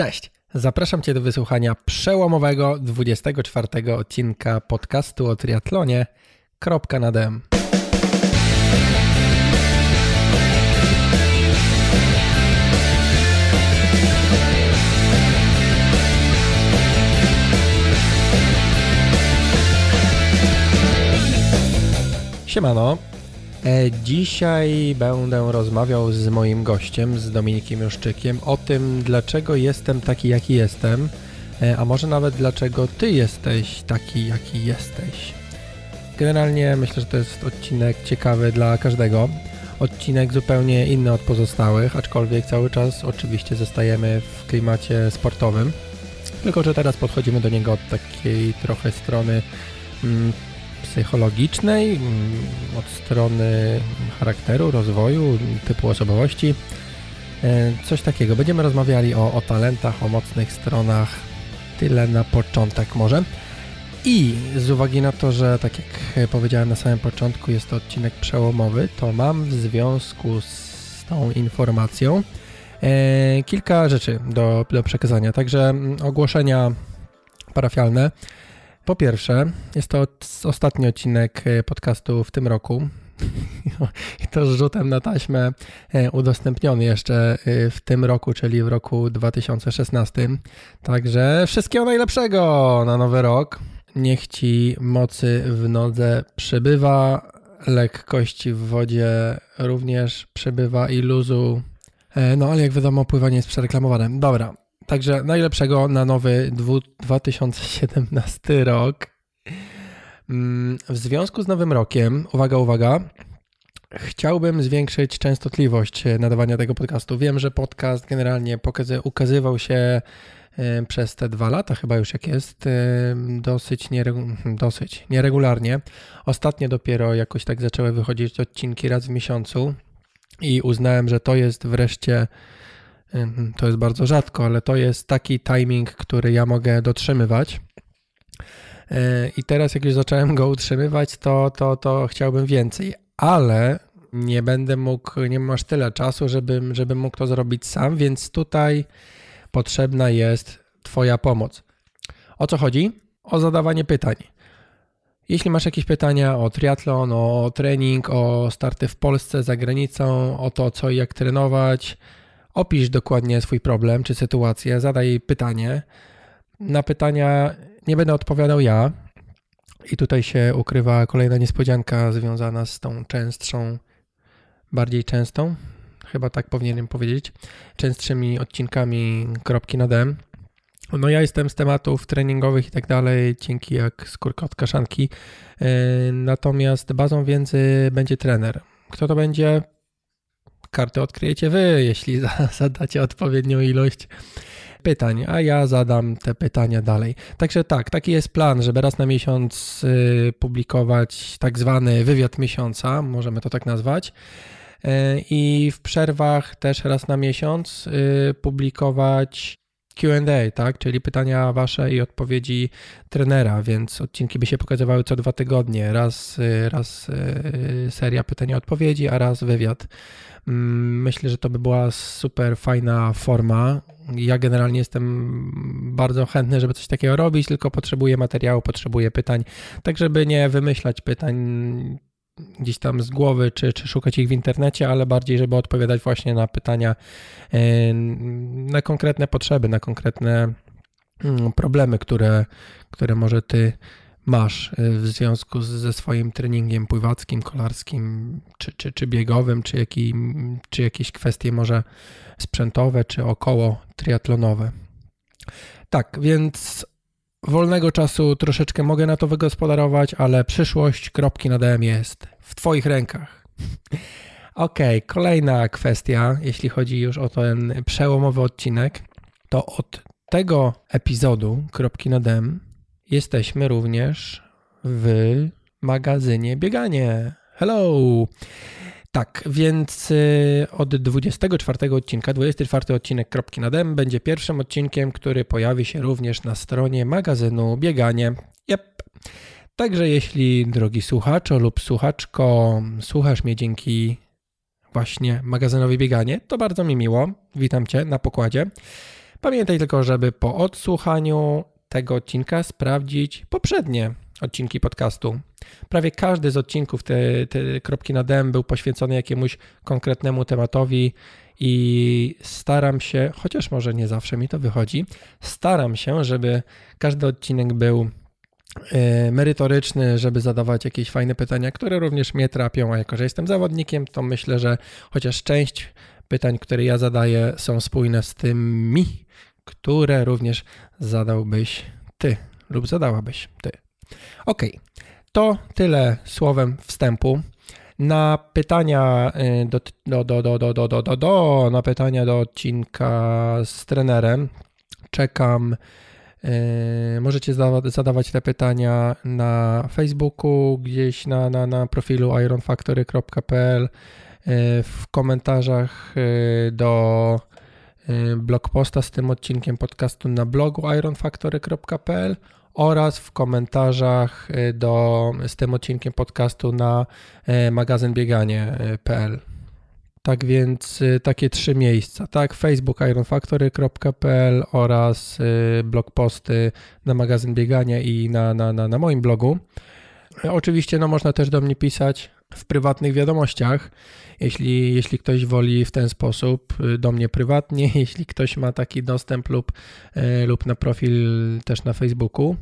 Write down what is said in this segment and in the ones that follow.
Cześć! Zapraszam Cię do wysłuchania przełomowego 24 odcinka podcastu o triatlonie. Kropka na dem. Siemano. E, Dzisiaj będę rozmawiał z moim gościem, z Dominikiem Juszczykiem, o tym, dlaczego jestem taki, jaki jestem, e, a może nawet dlaczego ty jesteś taki, jaki jesteś. Generalnie myślę, że to jest odcinek ciekawy dla każdego. Odcinek zupełnie inny od pozostałych, aczkolwiek cały czas oczywiście zostajemy w klimacie sportowym. Tylko, że teraz podchodzimy do niego od takiej trochę strony mm, psychologicznej, mm, od strony charakteru, rozwoju, typu osobowości. E, Coś takiego. Będziemy rozmawiali o, o talentach, o mocnych stronach. Tyle na początek może. I z uwagi na to, że tak jak powiedziałem na samym początku, jest to odcinek przełomowy, to mam w związku z tą informacją e, kilka rzeczy do, do przekazania. Także mm, ogłoszenia parafialne. Po pierwsze, jest to ostatni odcinek e, podcastu w tym roku. I to z rzutem na taśmę e, udostępniony jeszcze e, w tym roku, czyli w roku 2016. Także wszystkiego najlepszego na nowy rok. Niech ci mocy w nodze przybywa, lekkości w wodzie również przybywa i luzu. No ale jak wiadomo, pływanie jest przereklamowane. Dobra, Także najlepszego na nowy 2017 rok. Mm, w związku z nowym rokiem, uwaga, uwaga, chciałbym zwiększyć częstotliwość nadawania tego podcastu. Wiem, że podcast generalnie ukazywał się przez te dwa lata, chyba już jak jest, dosyć, nieregu, dosyć nieregularnie. Ostatnio dopiero jakoś tak zaczęły wychodzić odcinki raz w miesiącu i uznałem, że to jest wreszcie to jest bardzo rzadko, ale to jest taki timing, który ja mogę dotrzymywać. E, I teraz, jak już zacząłem go utrzymywać, to, to, to chciałbym więcej, ale nie będę mógł, nie masz tyle czasu, żebym, żebym mógł to zrobić sam, więc tutaj potrzebna jest Twoja pomoc. O co chodzi? O zadawanie pytań. Jeśli masz jakieś pytania o triatlon, o trening, o starty w Polsce, za granicą, o to, co i jak trenować, Opisz dokładnie swój problem czy sytuację, zadaj pytanie. Na pytania nie będę odpowiadał ja. I tutaj się ukrywa kolejna niespodzianka związana z tą częstszą, bardziej częstą, chyba tak powinienem powiedzieć, częstszymi odcinkami kropki na dem. No ja jestem z tematów treningowych i tak dalej, dzięki jak skórka od kaszanki. E, natomiast bazą wiedzy będzie trener. Kto to będzie? Kartę odkryjecie wy, jeśli zadacie odpowiednią ilość pytań, a ja zadam te pytania dalej. Także tak, taki jest plan, żeby raz na miesiąc y, publikować tak zwany wywiad miesiąca, możemy to tak nazwać. Y, I w przerwach też raz na miesiąc y, publikować QA, tak? Czyli pytania wasze i odpowiedzi trenera, więc odcinki by się pokazywały co dwa tygodnie. Raz, raz seria pytań i odpowiedzi, a raz wywiad. Mm, myślę, że to by była super fajna forma. Ja generalnie jestem bardzo chętny, żeby coś takiego robić, tylko potrzebuję materiału, potrzebuję pytań, tak żeby nie wymyślać pytań gdzieś tam z głowy, czy, czy szukać ich w internecie, ale bardziej, żeby odpowiadać właśnie na pytania, e, na konkretne potrzeby, na konkretne mm, problemy, które, które może ty masz y, w związku ze swoim treningiem pływackim, kolarskim, czy, czy, czy biegowym, czy, jakim, czy jakieś kwestie może sprzętowe, czy około triatlonowe. Tak, więc wolnego czasu troszeczkę mogę na to wygospodarować, ale przyszłość kropki na DM jest w Twoich rękach. Ok, kolejna kwestia, jeśli chodzi już o ten przełomowy odcinek, to od tego epizodu kropki na dem jesteśmy również w magazynie Bieganie. Hello! Tak, więc y, od 24 odcinka, 24 odcinek Kropki na Dem będzie pierwszym odcinkiem, który pojawi się również na stronie magazynu Bieganie. Yep. Także jeśli, drogi słuchaczu lub słuchaczko, słuchasz mnie dzięki właśnie magazynowi Bieganie, to bardzo mi miło. Witam Cię na pokładzie. Pamiętaj tylko, żeby po odsłuchaniu tego odcinka sprawdzić poprzednie odcinki podcastu. Prawie każdy z odcinków, te, te kropki na dem, był poświęcony jakiemuś konkretnemu tematowi i staram się, chociaż może nie zawsze mi to wychodzi, staram się, żeby każdy odcinek był e, merytoryczny, żeby zadawać jakieś fajne pytania, które również mnie trapią, a jako, że jestem zawodnikiem, to myślę, że chociaż część pytań, które ja zadaję, są spójne z tymi, które również zadałbyś ty lub zadałabyś ty. Ok, to tyle słowem wstępu. Na pytania do, do, do, do, do, do, do, do, na pytania do odcinka z trenerem czekam. Możecie zadawać te pytania na Facebooku, gdzieś na, na, na profilu ironfactory.pl, w komentarzach do blog posta z tym odcinkiem podcastu na blogu ironfactory.pl oraz w komentarzach y, do, z tym odcinkiem podcastu na y, magazynbieganie.pl. Tak więc y, takie trzy miejsca, tak? Facebook ironfactory.pl oraz blog posty na magazyn biegania i na, na, na, na moim blogu. Oczywiście no, można też do mnie pisać w prywatnych wiadomościach, jeśli, jeśli ktoś woli w ten sposób do mnie prywatnie, jeśli ktoś ma taki dostęp lub, lub na profil też na Facebooku.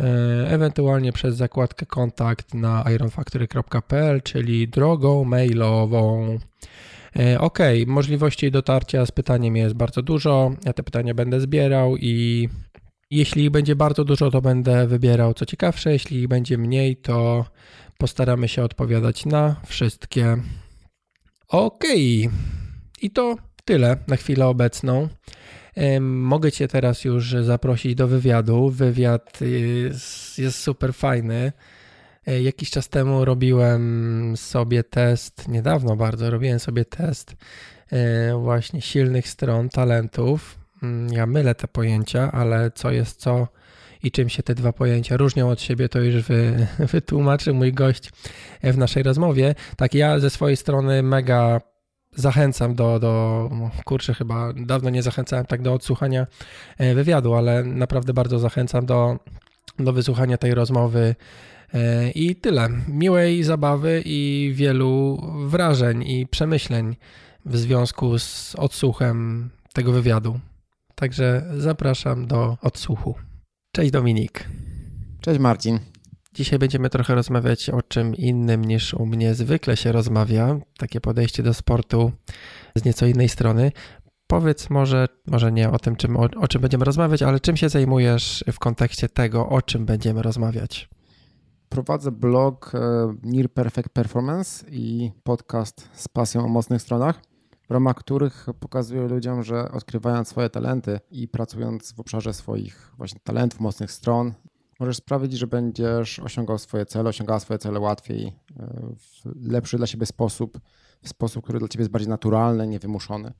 E, ewentualnie przez zakładkę kontakt na ironfactory.pl, czyli drogą mailową. Ok, możliwości dotarcia z pytaniem jest bardzo dużo. Ja te pytania będę zbierał i jeśli będzie bardzo dużo, to będę wybierał co ciekawsze. Jeśli będzie mniej, to postaramy się odpowiadać na wszystkie. Ok, i to tyle na chwilę obecną. Mogę Cię teraz już zaprosić do wywiadu. Wywiad jest, jest super fajny. E, jakiś czas temu robiłem sobie test, niedawno bardzo robiłem sobie test e, właśnie silnych stron talentów. Mm, ja mylę te pojęcia, ale co jest co i czym się te dwa pojęcia różnią od siebie, to już wy, wytłumaczy mój gość w naszej rozmowie. Tak, ja ze swojej strony mega zachęcam do, do, kurczę, chyba dawno nie zachęcałem tak do odsłuchania e, wywiadu, ale naprawdę bardzo zachęcam do, do wysłuchania tej rozmowy. E, I tyle. Miłej zabawy i wielu wrażeń i przemyśleń w związku z odsłuchem tego wywiadu. Także zapraszam do odsłuchu. Cześć Dominik. Cześć Marcin. Dzisiaj będziemy trochę rozmawiać o czym innym niż u mnie zwykle się rozmawia. Takie podejście do sportu z nieco innej strony. Powiedz może, może nie o tym, czym, o, o czym będziemy rozmawiać, ale czym się zajmujesz w kontekście tego, o czym będziemy rozmawiać? Prowadzę blog e, Near Perfect Performance i podcast z pasją o mocnych stronach, w ramach których pokazuję ludziom, że odkrywając swoje talenty i pracując w obszarze swoich właśnie talentów, mocnych stron, możesz sprawić, że będziesz osiągał swoje cele, osiągała swoje cele łatwiej, e, w lepszy dla siebie sposób, w sposób, który dla ciebie jest bardziej naturalny, niewymuszony.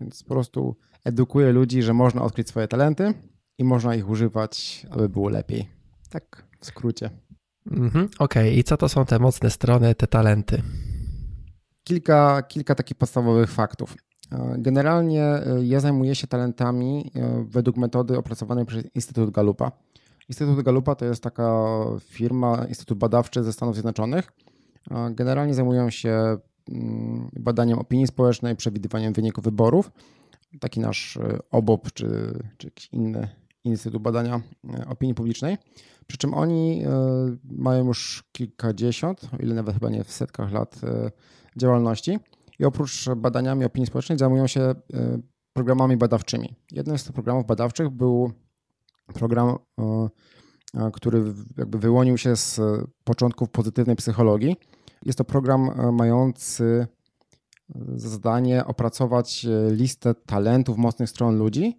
Więc po prostu edukuję ludzi, że można odkryć swoje talenty i można ich używać, aby było lepiej. Tak w skrócie. Mhm, Okej, okay. i co to są te mocne strony, te talenty? Kilka, kilka takich podstawowych faktów. E, generalnie e, ja zajmuję się talentami według metody opracowanej przez Instytut Galupa. Instytut Galupa to jest taka firma, instytut badawczy ze Stanów Zjednoczonych. Generalnie zajmują się mm, badaniem opinii społecznej, przewidywaniem wyników wyborów. Taki nasz e, OBOP czy, czy jakiś inny Instytut Badania e, Opinii Publicznej. Przy czym oni e, mają już kilkadziesiąt, o ile nawet chyba nie w setkach lat działalności. I oprócz badaniami opinii społecznej zajmują się programami badawczymi. Jednym z tych programów badawczych był program, który jakby wyłonił się z początków pozytywnej psychologii. Jest to program e, mający za zadanie opracować e, listę talentów, mocnych stron ludzi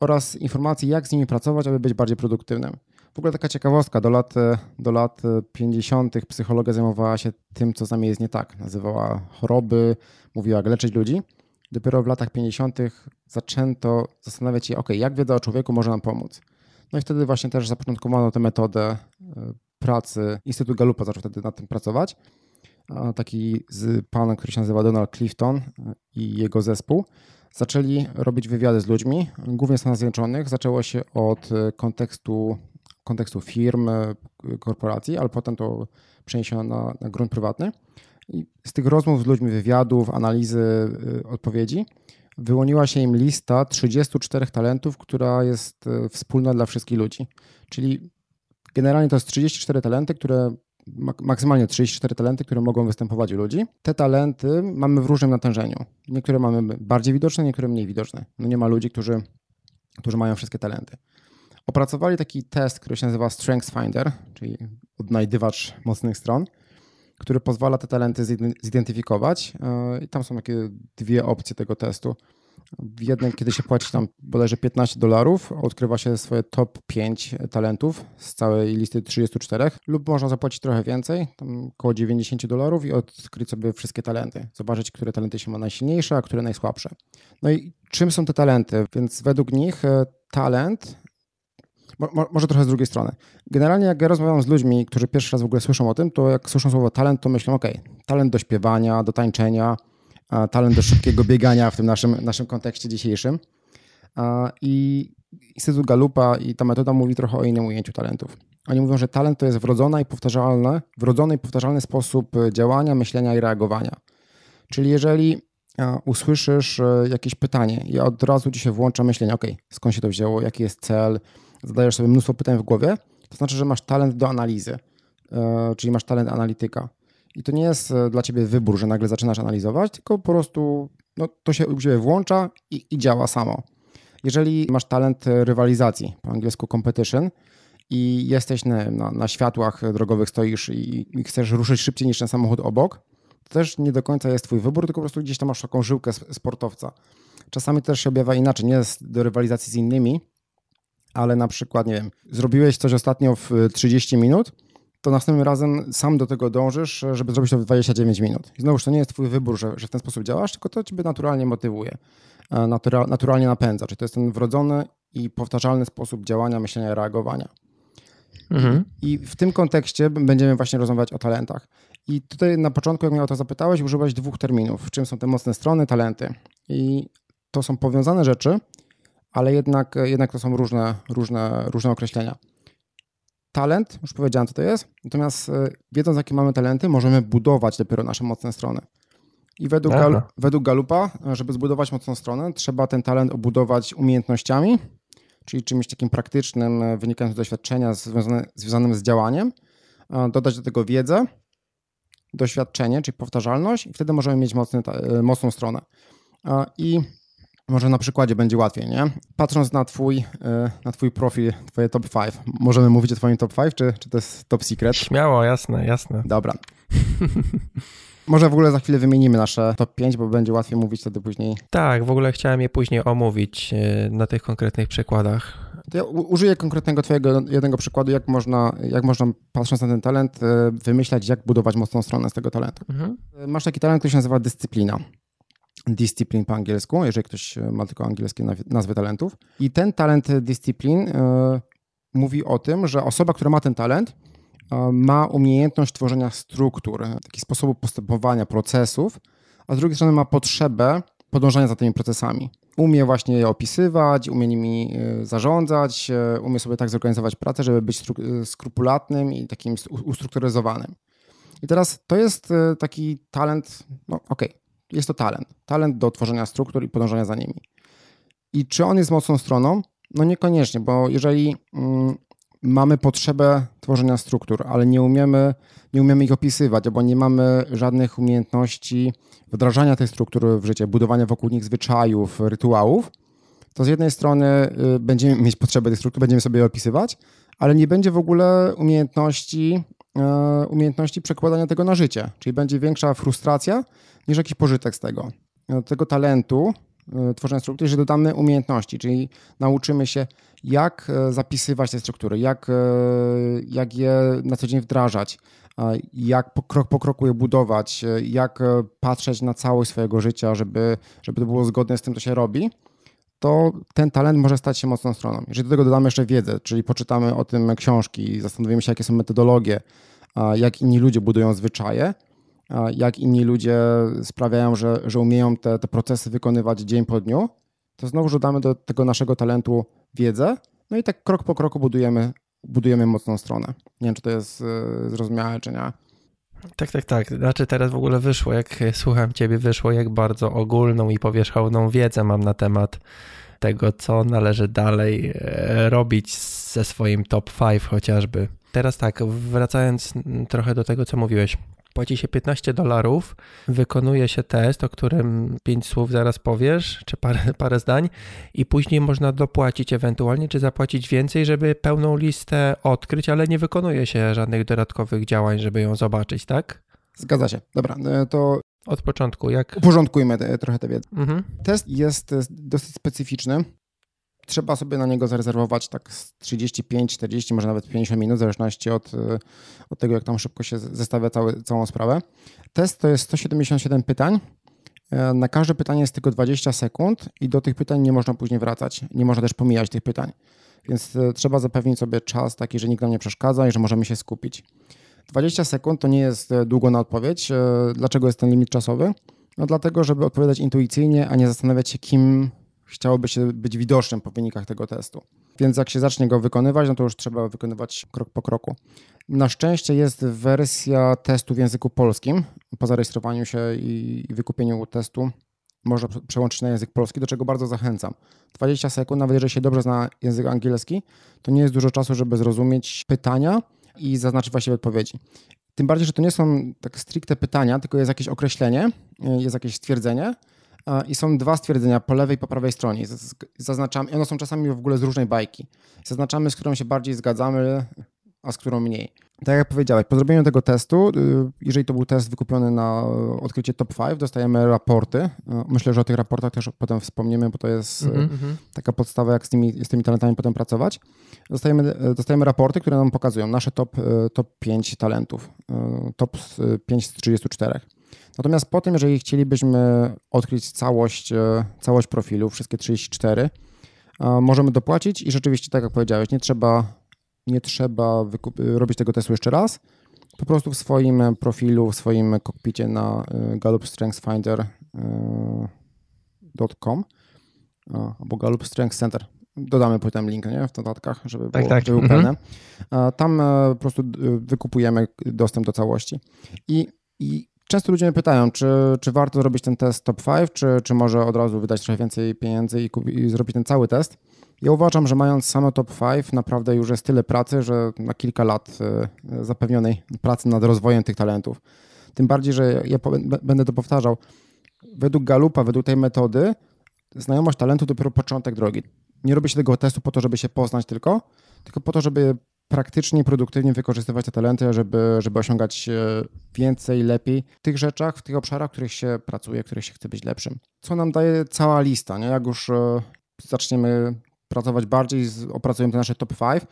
oraz informacji, jak z nimi pracować, aby być bardziej produktywnym. W ogóle taka ciekawostka, do lat, e, do lat 50. psychologia zajmowała się tym, co z nami jest nie tak. Nazywała choroby, mówiła, jak leczyć ludzi. Dopiero w latach 50. zaczęto zastanawiać się, ok, jak wiedza o człowieku może nam pomóc. No i wtedy właśnie też zapoczątkowano tę metodę e, pracy. Instytut Galupa zaczął wtedy nad tym pracować. Taki z panem, który się nazywa Donald Clifton e, i jego zespół zaczęli robić wywiady z ludźmi, głównie w Stanach Zjednoczonych. Zaczęło się od kontekstu, kontekstu firm, korporacji, ale potem to przeniesiono na, na grunt prywatny. I z tych rozmów z ludźmi, wywiadów, analizy, odpowiedzi wyłoniła się im lista 34 talentów, która jest wspólna dla wszystkich ludzi. Czyli generalnie to jest 34 talenty, które maksymalnie 34 talenty, które mogą występować u ludzi. Te talenty mamy w różnym natężeniu. Niektóre mamy bardziej widoczne, niektóre mniej widoczne. No nie ma ludzi, którzy, którzy mają wszystkie talenty. Opracowali taki test, który się nazywa Strengths Finder, czyli odnajdywacz mocnych stron, który pozwala te talenty zidentyfikować. E, I tam są takie dwie opcje tego testu. W jednym, kiedy się płaci tam bodajże 15 dolarów, odkrywa się swoje top 5 talentów z całej listy 34, lub można zapłacić trochę więcej, tam około 90 dolarów i odkryć sobie wszystkie talenty. Zobaczyć, które talenty się ma najsilniejsze, a które najsłabsze. No i czym są te talenty? Więc według nich e, może trochę z drugiej strony. Generalnie jak ja rozmawiam z ludźmi, którzy pierwszy raz w ogóle słyszą o tym, to jak słyszą słowo talent, to myślą, ok, talent do śpiewania, do tańczenia, talent do szybkiego biegania w tym naszym, naszym kontekście dzisiejszym. I Instytut Galupa i ta metoda mówi trochę o innym ujęciu talentów. Oni mówią, że talent to jest wrodzona i powtarzalny, wrodzony i powtarzalny sposób działania, myślenia i reagowania. Czyli jeżeli usłyszysz e, jakieś pytanie i od razu ci się włącza myślenie, ok, skąd się to wzięło, jaki jest cel, zadajesz sobie mnóstwo pytań w głowie, to znaczy, że masz talent do analizy, e, czyli masz talent analityka. I to nie jest e, dla ciebie wybór, że nagle zaczynasz analizować, tylko po prostu no, to się u ciebie włącza i, i działa samo. Jeżeli masz talent rywalizacji, po angielsku competition, i jesteś na, na, na światłach drogowych, stoisz i, i, chcesz ruszyć szybciej niż ten samochód obok, to też nie do końca jest twój wybór, tylko po prostu gdzieś tam masz taką żyłkę sportowca. Czasami też się objawia inaczej, nie jest do rywalizacji z innymi, ale na przykład, nie wiem, zrobiłeś coś ostatnio w 30 minut, to następnym razem sam do tego dążysz, żeby zrobić to w 29 minut. I znowuż to nie jest twój wybór, że, że w ten sposób działasz, tylko to ciebie naturalnie motywuje, e, natura, naturalnie napędza. Czyli to jest ten wrodzony i powtarzalny sposób działania, myślenia, reagowania. Mhm. I w tym kontekście będziemy właśnie rozmawiać o talentach. I tutaj na początku, jak mnie o to zapytałeś, użyłeś dwóch terminów. Czym są te mocne strony, talenty. I to są powiązane rzeczy, ale jednak, jednak to są różne, różne, różne określenia. Talent, już powiedziałem, co to jest, natomiast e, wiedząc, jakie mamy talenty, możemy budować dopiero nasze mocne strony. I według, Gal, według Galupa, żeby zbudować mocną stronę, trzeba ten talent obudować umiejętnościami, czyli czymś takim praktycznym, e, wynikającym z doświadczenia, związane, związanym z działaniem, dodać do tego wiedzę, doświadczenie, czyli powtarzalność, i wtedy możemy mieć mocny, e, mocną stronę. I może na przykładzie będzie łatwiej, nie? Patrząc na twój, e, na twój profil, twoje top 5, możemy mówić o twoim top 5, czy, czy to jest top secret? Śmiało, jasne, jasne. Dobra. Może w ogóle za chwilę wymienimy nasze top 5, bo będzie łatwiej mówić wtedy później. Tak, w ogóle chciałem je później omówić e, na tych konkretnych przykładach. To ja użyję konkretnego twojego jednego przykładu, jak można, jak można patrząc na ten talent, e, wymyślać, jak budować mocną stronę z tego talentu. Mhm. Masz taki talent, który się nazywa dyscyplina discipline po angielsku, jeżeli ktoś e, ma tylko angielskie nazwy talentów. I ten talent discipline y, mówi o tym, że osoba, która ma ten talent, y, ma umiejętność tworzenia struktur, takich sposobów postępowania, procesów, a z drugiej strony ma potrzebę podążania za tymi procesami. Umie właśnie je opisywać, umie nimi zarządzać, umie sobie tak zorganizować pracę, żeby być skrupulatnym i takim ustrukturyzowanym. I teraz to jest taki talent, no okej, okay, jest to talent. Talent do tworzenia struktur i podążania za nimi. I czy on jest mocną stroną? No niekoniecznie, bo jeżeli mm, mamy potrzebę tworzenia struktur, ale nie umiemy, nie umiemy ich opisywać, albo nie mamy żadnych umiejętności wdrażania tych struktur w życie, budowania wokół nich zwyczajów, rytuałów, to z jednej strony y, będziemy mieć potrzebę tych struktur, będziemy sobie je opisywać, ale nie będzie w ogóle umiejętności, umiejętności przekładania tego na życie. Czyli będzie większa frustracja niż jakiś pożytek z tego. Do tego talentu e, tworzenia struktury, że dodamy umiejętności, czyli nauczymy się, jak e, zapisywać te struktury, jak, e, jak je na co dzień wdrażać, jak po, krok po kroku je budować, jak patrzeć na całość swojego życia, żeby, żeby to było zgodne z tym, co się robi, to ten talent może stać się mocną stroną. Jeżeli do tego dodamy jeszcze wiedzę, czyli poczytamy o tym książki, zastanowimy się, jakie są metodologie, jak inni ludzie budują zwyczaje, jak inni ludzie sprawiają, że, że umieją te, te procesy wykonywać dzień po dniu, to znowu dodamy do tego naszego talentu wiedzę, no i tak krok po kroku budujemy, budujemy mocną stronę. Nie wiem, czy to jest e, zrozumiałe, czy nie. Tak, tak, tak. Znaczy teraz w ogóle wyszło, jak słucham ciebie, wyszło jak bardzo ogólną i powierzchowną wiedzę mam na temat tego, co należy dalej e, robić ze swoim top 5 chociażby. Teraz tak, wracając trochę do tego, co mówiłeś. Płaci się 15 dolarów, wykonuje się test, o którym 5 słów zaraz powiesz, czy parę, parę zdań, i później można dopłacić ewentualnie, czy zapłacić więcej, żeby pełną listę odkryć, ale nie wykonuje się żadnych dodatkowych działań, żeby ją zobaczyć, tak? Zgadza się. Dobra, e, to od początku, jak. Uporządkujmy te, trochę tę wiedzę. Mhm. Test jest dosyć specyficzny trzeba sobie na niego zarezerwować tak 35, 40, może nawet 50 minut, w zależności od, y, od tego, jak tam szybko się zestawia cały, całą sprawę. Test to jest 177 pytań. E, na każde pytanie jest tylko 20 sekund i do tych pytań nie można później wracać. Nie można też pomijać tych pytań. Więc e, trzeba zapewnić sobie czas taki, że nikt nam nie przeszkadza i że możemy się skupić. 20 sekund to nie jest e, długo na odpowiedź. Dlaczego jest ten limit czasowy? No dlatego, żeby odpowiadać intuicyjnie, a nie zastanawiać się, kim chciałoby się być widocznym po wynikach tego testu. Więc jak się zacznie go wykonywać, no to już trzeba wykonywać krok po kroku. Na szczęście jest wersja testu w języku polskim. Po zarejestrowaniu się i wykupieniu testu można przełączyć na język polski, do czego bardzo zachęcam. 20 sekund, nawet jeżeli się dobrze zna język angielski, to nie jest dużo czasu, żeby zrozumieć pytania i zaznaczyć właściwe odpowiedzi. Tym bardziej, że to nie są tak stricte pytania, tylko jest jakieś określenie, jest jakieś stwierdzenie, i są dwa stwierdzenia po lewej i po prawej stronie. Zaznaczamy, one są czasami w ogóle z różnej bajki. Zaznaczamy, z którą się bardziej zgadzamy, a z którą mniej. Tak jak powiedziałeś, po zrobieniu tego testu, y, jeżeli to był test wykupiony na odkrycie top 5, dostajemy raporty. Y, myślę, że o tych raportach też potem wspomniemy, bo to jest mm -hmm. taka podstawa, jak z tymi, z tymi talentami potem pracować. Dostajemy, dostajemy raporty, które nam pokazują nasze top, top 5 talentów, top 5 z 34. Natomiast po tym, jeżeli chcielibyśmy odkryć całość, e, całość profilu, wszystkie 34, możemy dopłacić i rzeczywiście, tak jak powiedziałeś, nie trzeba, nie trzeba robić tego testu jeszcze raz. Po prostu w swoim profilu, w swoim kokpicie na e, gallupstrengthfinder.com e, albo Gallup Strength Center. Dodamy potem link nie? w dodatkach, żeby tak, było, tak. Żeby mhm. Tam po prostu wykupujemy dostęp do całości. I, i Często ludzie mnie pytają, czy, czy warto zrobić ten test top 5, czy, czy może od razu wydać trochę więcej pieniędzy i, i zrobić ten cały test. Ja uważam, że mając same top 5 naprawdę już jest tyle pracy, że na kilka lat e, zapewnionej pracy nad rozwojem tych talentów. Tym bardziej, że ja będę to powtarzał. Według Galupa, według tej metody, znajomość talentu dopiero początek drogi. Nie robi się tego testu po to, żeby się poznać tylko, tylko po to, żeby praktycznie, produktywnie wykorzystywać te talenty, żeby, żeby osiągać e, więcej, lepiej w tych rzeczach, w tych obszarach, w których się pracuje, w których się chce być lepszym. Co nam daje cała lista, nie? Jak już e, zaczniemy pracować bardziej, opracujemy te nasze top 5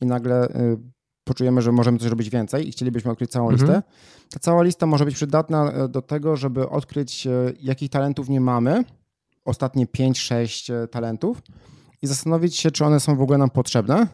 i nagle e, poczujemy, że możemy coś robić więcej i chcielibyśmy odkryć całą mhm. listę, ta cała lista może być przydatna do tego, żeby odkryć, jakich talentów nie mamy, ostatnie 5-6 talentów i zastanowić się, czy one są w ogóle nam potrzebne,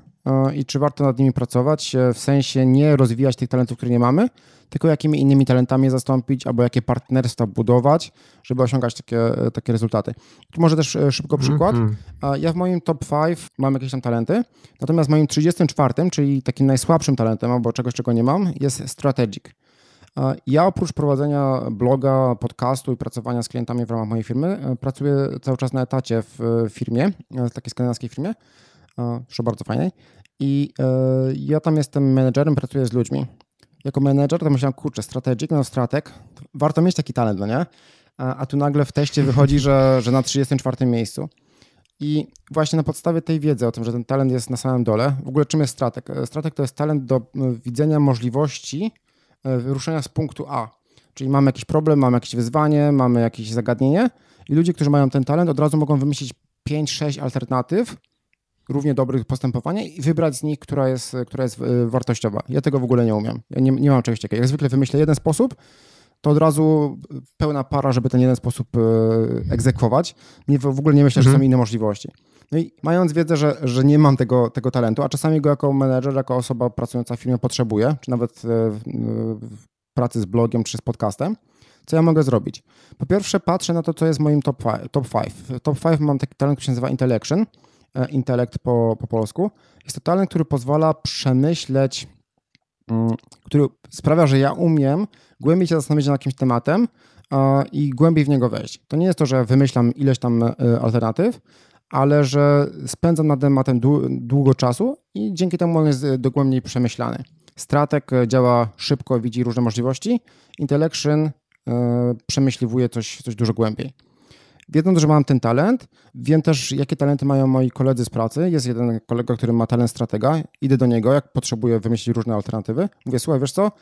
i czy warto nad nimi pracować, e, w sensie nie rozwijać tych talentów, które nie mamy, tylko jakimi innymi talentami zastąpić, albo jakie partnerstwa budować, żeby osiągać takie, e, takie rezultaty. Tu może też e, szybko przykład. -hmm. Ja w moim top 5 mam jakieś tam talenty, natomiast moim 34, czyli takim najsłabszym talentem, albo czegoś, czego nie mam, jest strategic. Ja oprócz prowadzenia bloga, podcastu i pracowania z klientami w ramach mojej firmy, pracuję cały czas na etacie w firmie, w takiej skandynawskiej firmie, co bardzo fajnej. I e, ja tam jestem menedżerem, pracuję z ludźmi. Jako menedżer to myślałem, kurczę, strategic, no strateg, warto mieć taki talent, no nie? A, a tu nagle w teście wychodzi, że, że na 34 miejscu. I właśnie na podstawie tej wiedzy o tym, że ten talent jest na samym dole, w ogóle czym jest strateg? Strateg to jest talent do widzenia możliwości e, ruszenia z punktu A. Czyli mamy jakiś problem, mamy jakieś wyzwanie, mamy jakieś zagadnienie i ludzie, którzy mają ten talent, od razu mogą wymyślić 5-6 alternatyw, równie dobrych postępowania i wybrać z nich, która jest, która jest e, wartościowa. Ja tego w ogóle nie umiem. Ja nie, nie mam czegoś takiego. Jak zwykle wymyślę jeden sposób, to od razu pełna para, żeby ten jeden sposób e, egzekwować. Nie, w ogóle nie myślę, mhm. że są inne możliwości. No i mając wiedzę, że, że nie mam tego, tego talentu, a czasami go jako menedżer, jako osoba pracująca w firmie potrzebuję, czy nawet pracy z blogiem czy z podcastem, co ja mogę zrobić? Po pierwsze, patrzę na to, co jest moim top 5. Top 5, top five mam taki talent, który się nazywa Intellection, e, intelekt po, po polsku. Jest to talent, który pozwala przemyśleć, mm, który sprawia, że ja umiem głębiej się zastanowić nad jakimś tematem i głębiej w niego wejść. To nie jest to, że wymyślam ileś tam e, alternatyw, ale że spędzam nad tematem długo czasu i dzięki temu on jest dogłębniej przemyślany. Stratek e, działa szybko, widzi różne możliwości. Intellection E, przemyśliwuję coś, coś dużo głębiej. Wiedząc, że mam ten talent, wiem też, jakie talenty mają moi koledzy z pracy. Jest jeden kolega, który ma talent stratega. Idę do niego, jak potrzebuję wymyślić różne alternatywy. Mówię, słuchaj, wiesz co,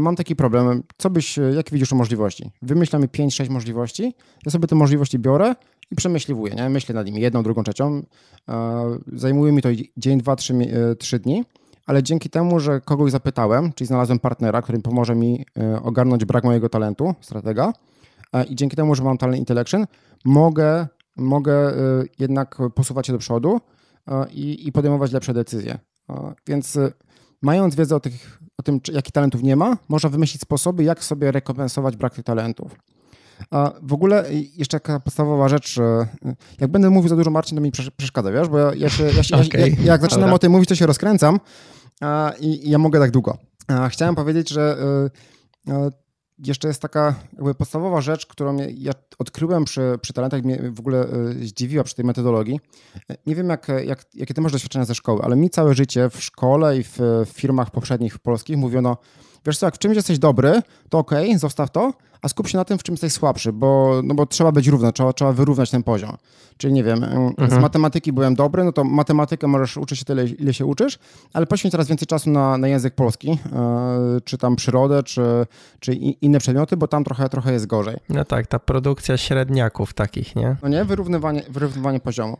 mam taki problem. Co byś, jakie widzisz możliwości? Wymyślamy 5-6 możliwości. Ja sobie te możliwości biorę i przemyśliwuję. Nie? Myślę nad nimi jedną, drugą, trzecią. E, zajmuje mi to dzień, dwa, trzy, e, trzy dni ale dzięki temu, że kogoś zapytałem, czyli znalazłem partnera, który pomoże mi e, ogarnąć brak mojego talentu, stratega, e, i dzięki temu, że mam talent intellection, mogę, mogę e, jednak posuwać się do przodu i, i podejmować lepsze decyzje. Więc mając wiedzę o, tych, o tym, jakich talentów nie ma, można wymyślić sposoby, jak sobie rekompensować brak tych talentów. A w ogóle jeszcze taka podstawowa rzecz, jak będę mówił za dużo, Marcin, to mi przeszkadza, wiesz, bo ja, ja, się, ja, się, okay. ja jak zaczynam Dobra. o tym mówić, to się rozkręcam i, i ja mogę tak długo. Chciałem powiedzieć, że y, y, jeszcze jest taka jakby podstawowa rzecz, którą ja odkryłem przy, przy talentach, mnie w ogóle y, zdziwiła przy tej metodologii. Nie wiem, jak, jak, jakie ty masz doświadczenia ze szkoły, ale mi całe życie w szkole i w, w firmach poprzednich polskich mówiono, wiesz co, jak w czymś jesteś dobry, to okej, okay, zostaw to, a skup się na tym, w czym jesteś słabszy, bo, no bo trzeba być równo, trzeba, trzeba wyrównać ten poziom. Czyli nie wiem, mhm. z matematyki byłem dobry, no to matematykę możesz uczyć się tyle, ile się uczysz, ale poświęć teraz więcej czasu na, na język polski, yy, czy tam przyrodę, czy, czy inne przedmioty, bo tam trochę, trochę jest gorzej. No tak, ta produkcja średniaków takich, nie? No nie, wyrównywanie, wyrównywanie poziomu.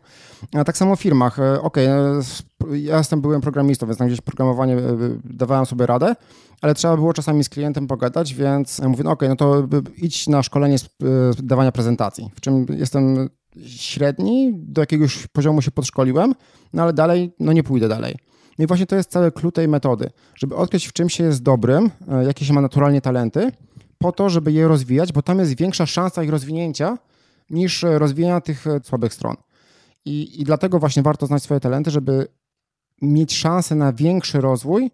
A tak samo w firmach. E, okej, okay, ja jestem, byłem programistą, więc tam gdzieś programowanie e, dawałem sobie radę, ale trzeba było czasami z klientem pogadać, więc mówię, no okej, okay, no to idź na szkolenie z dawania prezentacji, w czym jestem średni, do jakiegoś poziomu się podszkoliłem, no ale dalej, no nie pójdę dalej. No i właśnie to jest cały klucz tej metody, żeby odkryć w czym się jest dobrym, e, jakie się ma naturalnie talenty, po to, żeby je rozwijać, bo tam jest większa szansa ich rozwinięcia niż rozwijania tych e, słabych stron. I, I dlatego właśnie warto znać swoje talenty, żeby mieć szansę na większy rozwój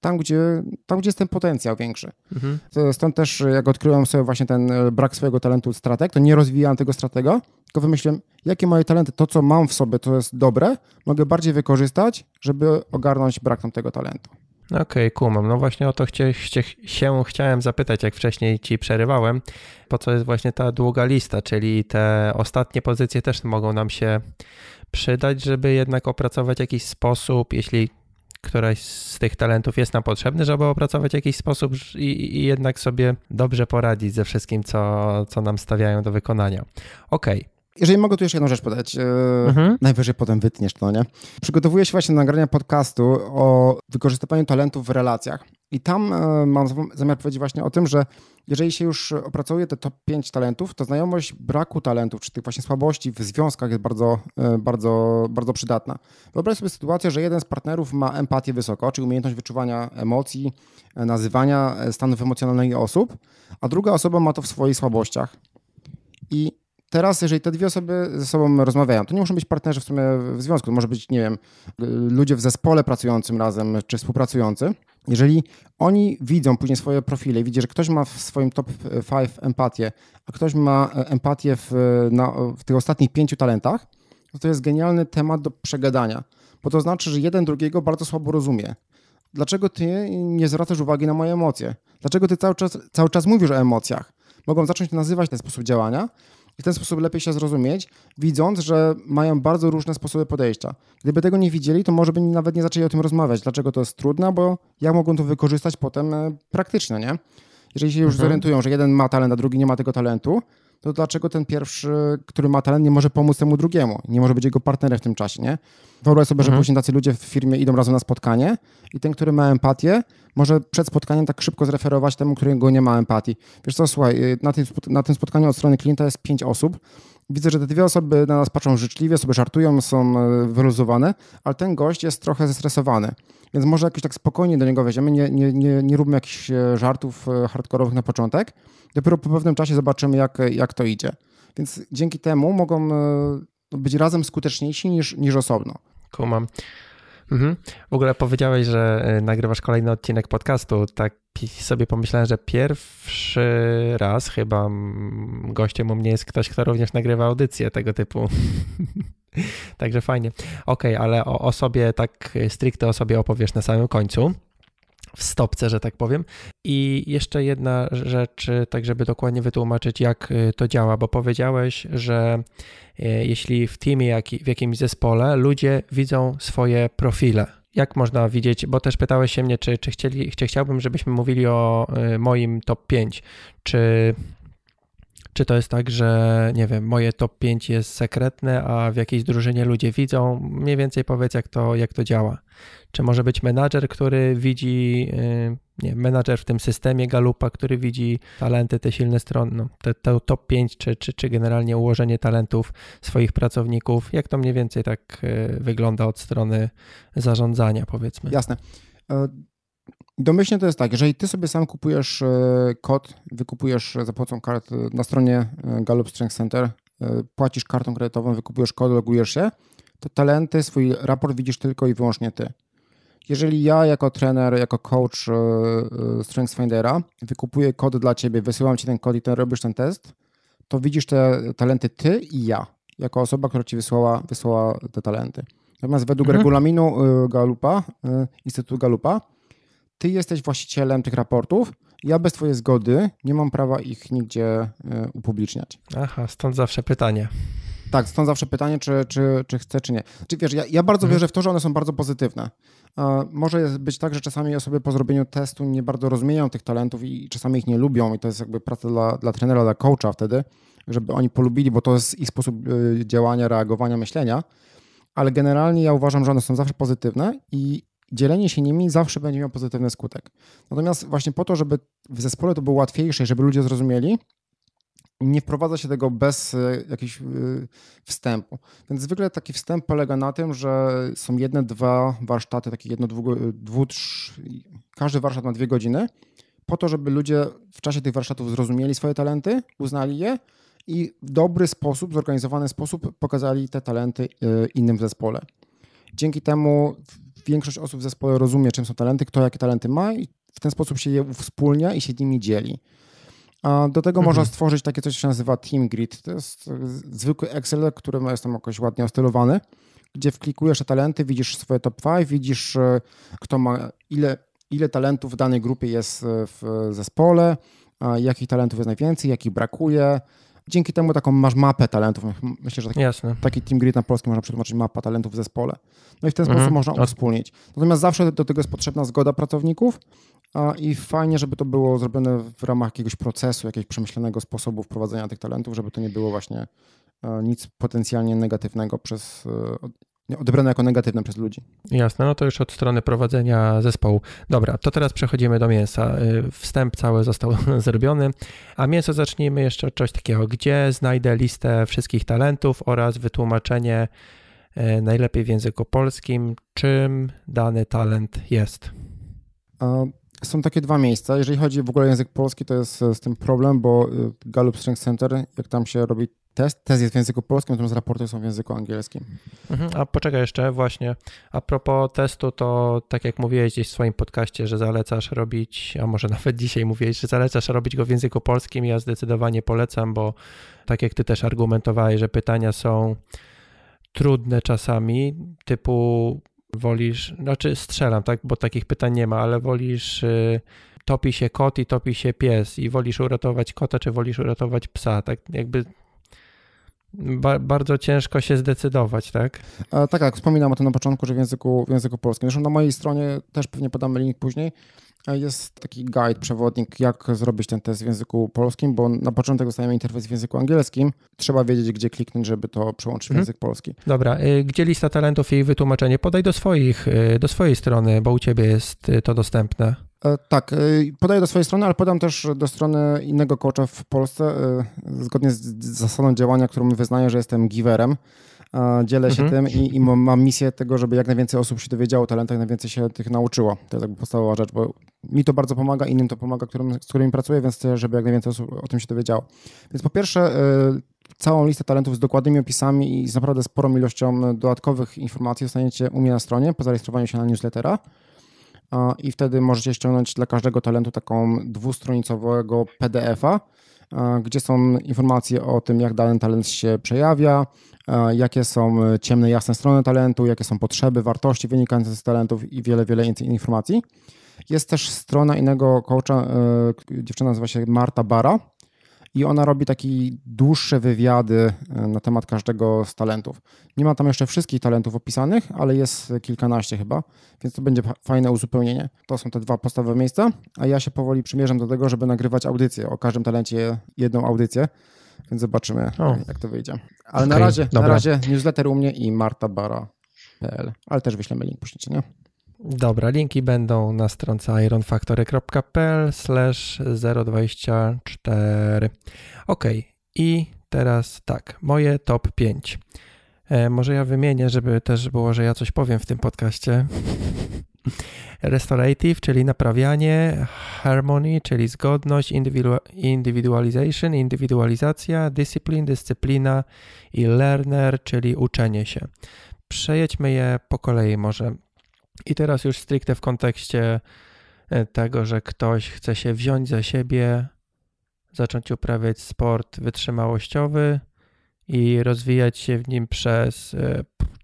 tam, gdzie, tam, gdzie jest ten potencjał większy. Mhm. Stąd też, jak odkryłem sobie właśnie ten e, brak swojego talentu strateg, to nie rozwijałem tego stratega, tylko wymyśliłem, jakie moje talenty, to co mam w sobie, to jest dobre, mogę bardziej wykorzystać, żeby ogarnąć brak tamtego talentu. Okej, okay, kumam. No właśnie o to chcie, chcie, się chciałem zapytać, jak wcześniej ci przerywałem, po co jest właśnie ta długa lista, czyli te ostatnie pozycje też mogą nam się przydać, żeby jednak opracować jakiś sposób, jeśli któraś z tych talentów jest nam potrzebny, żeby opracować jakiś sposób i, i jednak sobie dobrze poradzić ze wszystkim, co, co nam stawiają do wykonania. Okej. Okay. Jeżeli mogę tu jeszcze jedną rzecz podać, e, mhm. najwyżej potem wytniesz to, nie? Przygotowuję się właśnie do nagrania podcastu o wykorzystywaniu talentów w relacjach. I tam e, mam zamiar powiedzieć właśnie o tym, że jeżeli się już opracuje te top 5 talentów, to znajomość braku talentów, czy tych właśnie słabości w związkach jest bardzo, e, bardzo, bardzo przydatna. Wyobraź sobie sytuację, że jeden z partnerów ma empatię wysoko, czyli umiejętność wyczuwania emocji, nazywania stanów emocjonalnych osób, a druga osoba ma to w swoich słabościach. I teraz, jeżeli te dwie osoby ze sobą rozmawiają, to nie muszą być partnerzy w sumie w związku, to może być, nie wiem, ludzie w zespole pracującym razem, czy współpracujący. Jeżeli oni widzą później swoje profile, widzi, że ktoś ma w swoim top 5 empatię, a ktoś ma empatię w, na, w tych ostatnich pięciu talentach, to to jest genialny temat do przegadania, bo to znaczy, że jeden drugiego bardzo słabo rozumie. Dlaczego ty nie zwracasz uwagi na moje emocje? Dlaczego ty cały czas, cały czas mówisz o emocjach? Mogą zacząć nazywać ten sposób działania, i w ten sposób lepiej się zrozumieć, widząc, że mają bardzo różne sposoby podejścia. Gdyby tego nie widzieli, to może by nawet nie zaczęli o tym rozmawiać. Dlaczego to jest trudne, bo jak mogą to wykorzystać potem e, praktycznie, nie? Jeżeli się już mhm. zorientują, że jeden ma talent, a drugi nie ma tego talentu, to dlaczego ten pierwszy, który ma talent, nie może pomóc temu drugiemu? Nie może być jego partnerem w tym czasie, nie? Wyobraź sobie, mhm. że później tacy ludzie w firmie idą razem na spotkanie i ten, który ma empatię, może przed spotkaniem tak szybko zreferować temu, którego nie ma empatii. Wiesz co, słuchaj, y, na tym, na tym spotkaniu od strony klienta jest pięć osób widzę, że te dwie osoby na nas patrzą życzliwie, sobie żartują, są e, wyluzowane, ale ten gość jest trochę zestresowany. Więc może jakoś tak spokojnie do niego weźmiemy, nie, nie, nie, nie róbmy jakichś e, żartów hardkorowych na początek. Dopiero po pewnym czasie zobaczymy, jak, jak to idzie. Więc dzięki temu mogą być razem skuteczniejsi niż, niż osobno. Kumam. Mhm. W ogóle powiedziałeś, że y, nagrywasz kolejny odcinek podcastu. Tak sobie pomyślałem, że pierwszy raz chyba gościem u mnie jest ktoś, kto również nagrywa audycje tego typu. Także fajnie. Okej, okay, ale o, o sobie tak stricte o sobie opowiesz na samym końcu w stopce, że tak powiem. I jeszcze jedna rzecz, tak żeby dokładnie wytłumaczyć, jak y, to działa, bo powiedziałeś, że y, jeśli w teamie, jak, w jakimś zespole ludzie widzą swoje profile, jak można widzieć, bo też pytałeś się mnie, czy, czy, chcieli, czy chciałbym, żebyśmy mówili o y, moim top 5, czy czy to jest tak, że nie wiem, moje top 5 jest sekretne, a w jakiejś drużynie ludzie widzą? Mniej więcej powiedz, jak to, jak to działa. Czy może być menadżer, który widzi, y, nie menadżer w tym systemie Galupa, który widzi talenty, te silne strony, no, te, te top 5, czy, czy, czy generalnie ułożenie talentów swoich pracowników? Jak to mniej więcej tak y, wygląda od strony zarządzania, powiedzmy? Jasne. E, domyślnie to jest tak, jeżeli ty sobie sam kupujesz e, kod, wykupujesz za pomocą kart na stronie e, Gallup Strength Center, płacisz kartą kredytową, wykupujesz kod, logujesz się, to talenty, swój raport widzisz tylko i wyłącznie ty. Jeżeli ja jako trener, jako coach e, e, StrengthsFindera wykupuję kod dla ciebie, wysyłam ci ten kod i ten robisz ten test, to widzisz te talenty ty i ja, jako osoba, która ci wysłała, wysłała te talenty. Natomiast według mhm. regulaminu e, Galupa, Instytutu Galupa, ty jesteś właścicielem tych raportów, ja bez twojej zgody nie mam prawa ich nigdzie upubliczniać. Aha, stąd zawsze pytanie. Tak, stąd zawsze pytanie, czy, czy, czy chcę, czy nie. Czy wiesz, ja, ja bardzo mhm. wierzę w to, że one są bardzo pozytywne. Może być tak, że czasami osoby po zrobieniu testu nie bardzo rozumieją tych talentów i czasami ich nie lubią i to jest jakby praca dla, dla trenera, dla coacha wtedy, żeby oni polubili, bo to jest ich sposób y, działania, reagowania, myślenia. Ale generalnie ja uważam, że one są zawsze pozytywne i dzielenie się nimi zawsze będzie miało pozytywny skutek. Natomiast właśnie po to, żeby w zespole to było łatwiejsze, żeby ludzie zrozumieli, nie wprowadza się tego bez e, jakiegoś e, wstępu. Więc zwykle taki wstęp polega na tym, że są jedne, dwa warsztaty, takie jedno, dwu, dwu trzy, każdy warsztat ma dwie godziny, po to, żeby ludzie w czasie tych warsztatów zrozumieli swoje talenty, uznali je i w dobry sposób, zorganizowany sposób pokazali te talenty e, innym w zespole. Dzięki temu większość osób w zespole rozumie, czym są talenty, kto jakie talenty ma i w ten sposób się je wspólnia i się nimi dzieli. A do tego mhm. można stworzyć takie coś, co się nazywa Team Grid. To jest zwykły Excel, który jest tam jakoś ładnie ostylowany, gdzie wklikujesz te talenty, widzisz swoje top 5, widzisz e, kto ma, ile, ile talentów w danej grupie jest e, w zespole, jakich talentów jest najwięcej, jakich brakuje. Dzięki temu taką masz mapę talentów. Myślę, że taki, taki Team Grid na polskim można przetłumaczyć mapa talentów w zespole. No i w ten mhm. sposób można uwspólnić. Natomiast zawsze do tego jest potrzebna zgoda pracowników, i fajnie, żeby to było zrobione w ramach jakiegoś procesu, jakiegoś przemyślanego sposobu wprowadzenia tych talentów, żeby to nie było właśnie e, nic potencjalnie negatywnego przez e, odebrane jako negatywne przez ludzi. Jasne, no to już od strony prowadzenia zespołu. Dobra, to teraz przechodzimy do mięsa. E, wstęp cały został zrobiony, a mięso zacznijmy jeszcze od czegoś takiego. Gdzie znajdę listę wszystkich talentów oraz wytłumaczenie najlepiej w języku polskim, czym dany talent jest? są takie dwa miejsca. Jeżeli chodzi w ogóle o język polski, to jest z tym problem, bo y, Gallup Strength Center, jak tam się robi test, test jest w języku polskim, natomiast raporty są w języku angielskim. Mhm, a poczekaj jeszcze, właśnie, a propos testu, to tak jak mówiłeś gdzieś w swoim podcaście, że zalecasz robić, a może nawet dzisiaj mówiłeś, że zalecasz robić go w języku polskim, ja zdecydowanie polecam, bo tak jak ty też argumentowałeś, że pytania są trudne czasami, typu Wolisz, znaczy strzelam, tak, bo takich pytań nie ma, ale wolisz y, topi się kot i topi się pies i wolisz uratować kota, czy wolisz uratować psa, tak jakby ba bardzo ciężko się zdecydować, tak? E, tak, jak wspominam o tym na początku, że w języku, w języku polskim. Zresztą na mojej stronie też pewnie podamy link później. E, jest taki guide, przewodnik, jak zrobić ten test w języku polskim, bo na początek dostajemy interfejs w języku angielskim. Trzeba wiedzieć, gdzie kliknąć, żeby to przełączyć w mhm. język polski. Dobra, y, gdzie lista talentów i wytłumaczenie? Podaj do swoich, y, do swojej strony, bo u ciebie jest to dostępne. E, tak, e, podaję do swojej strony, ale podam też do strony innego coacha w Polsce, e, zgodnie z zasadą działania, którą wyznaję, że jestem giverem. Dzielę się mhm. tym i, i, mam misję tego, żeby jak najwięcej osób się dowiedziało o talentach, jak najwięcej się tych nauczyło. To jest jakby podstawowa rzecz, bo mi to bardzo pomaga, innym to pomaga, którym, z którymi pracuję, więc chcę, żeby jak najwięcej osób o tym się dowiedziało. Więc po pierwsze, całą listę talentów z dokładnymi opisami i z naprawdę sporą ilością dodatkowych informacji dostaniecie u mnie na stronie po zarejestrowaniu się na newslettera i wtedy możecie ściągnąć dla każdego talentu taką dwustronicowego PDF-a, gdzie są informacje o tym, jak dany talent się przejawia, jakie są ciemne, jasne strony talentu, jakie są potrzeby, wartości wynikające z talentów i wiele, wiele innych informacji. Jest też strona innego coacha, e, dziewczyna nazywa się Marta Bara, i ona robi takie dłuższe wywiady e, na temat każdego z talentów. Nie ma tam jeszcze wszystkich talentów opisanych, ale jest kilkanaście chyba, więc to będzie fajne uzupełnienie. To są te dwa podstawowe miejsca, a ja się powoli przymierzam do tego, żeby nagrywać audycję. O każdym talencie jedną audycję, więc zobaczymy, o. jak to wyjdzie. Ale okay, na, razie, na razie newsletter u mnie i martabara.pl, ale też wyślemy link, poślijcie, nie? Dobra, linki będą na stronce ironfactory.pl 024. Ok, i teraz tak, moje top 5. E, może ja wymienię, żeby też było, że ja coś powiem w tym podcaście. Restorative, czyli naprawianie, harmony, czyli zgodność, individualization, indywidualizacja, discipline, dyscyplina i learner, czyli uczenie się. Przejedźmy je po kolei może. I teraz już stricte w kontekście e, tego, że ktoś chce się wziąć za siebie, zacząć uprawiać sport wytrzymałościowy i rozwijać się w nim przez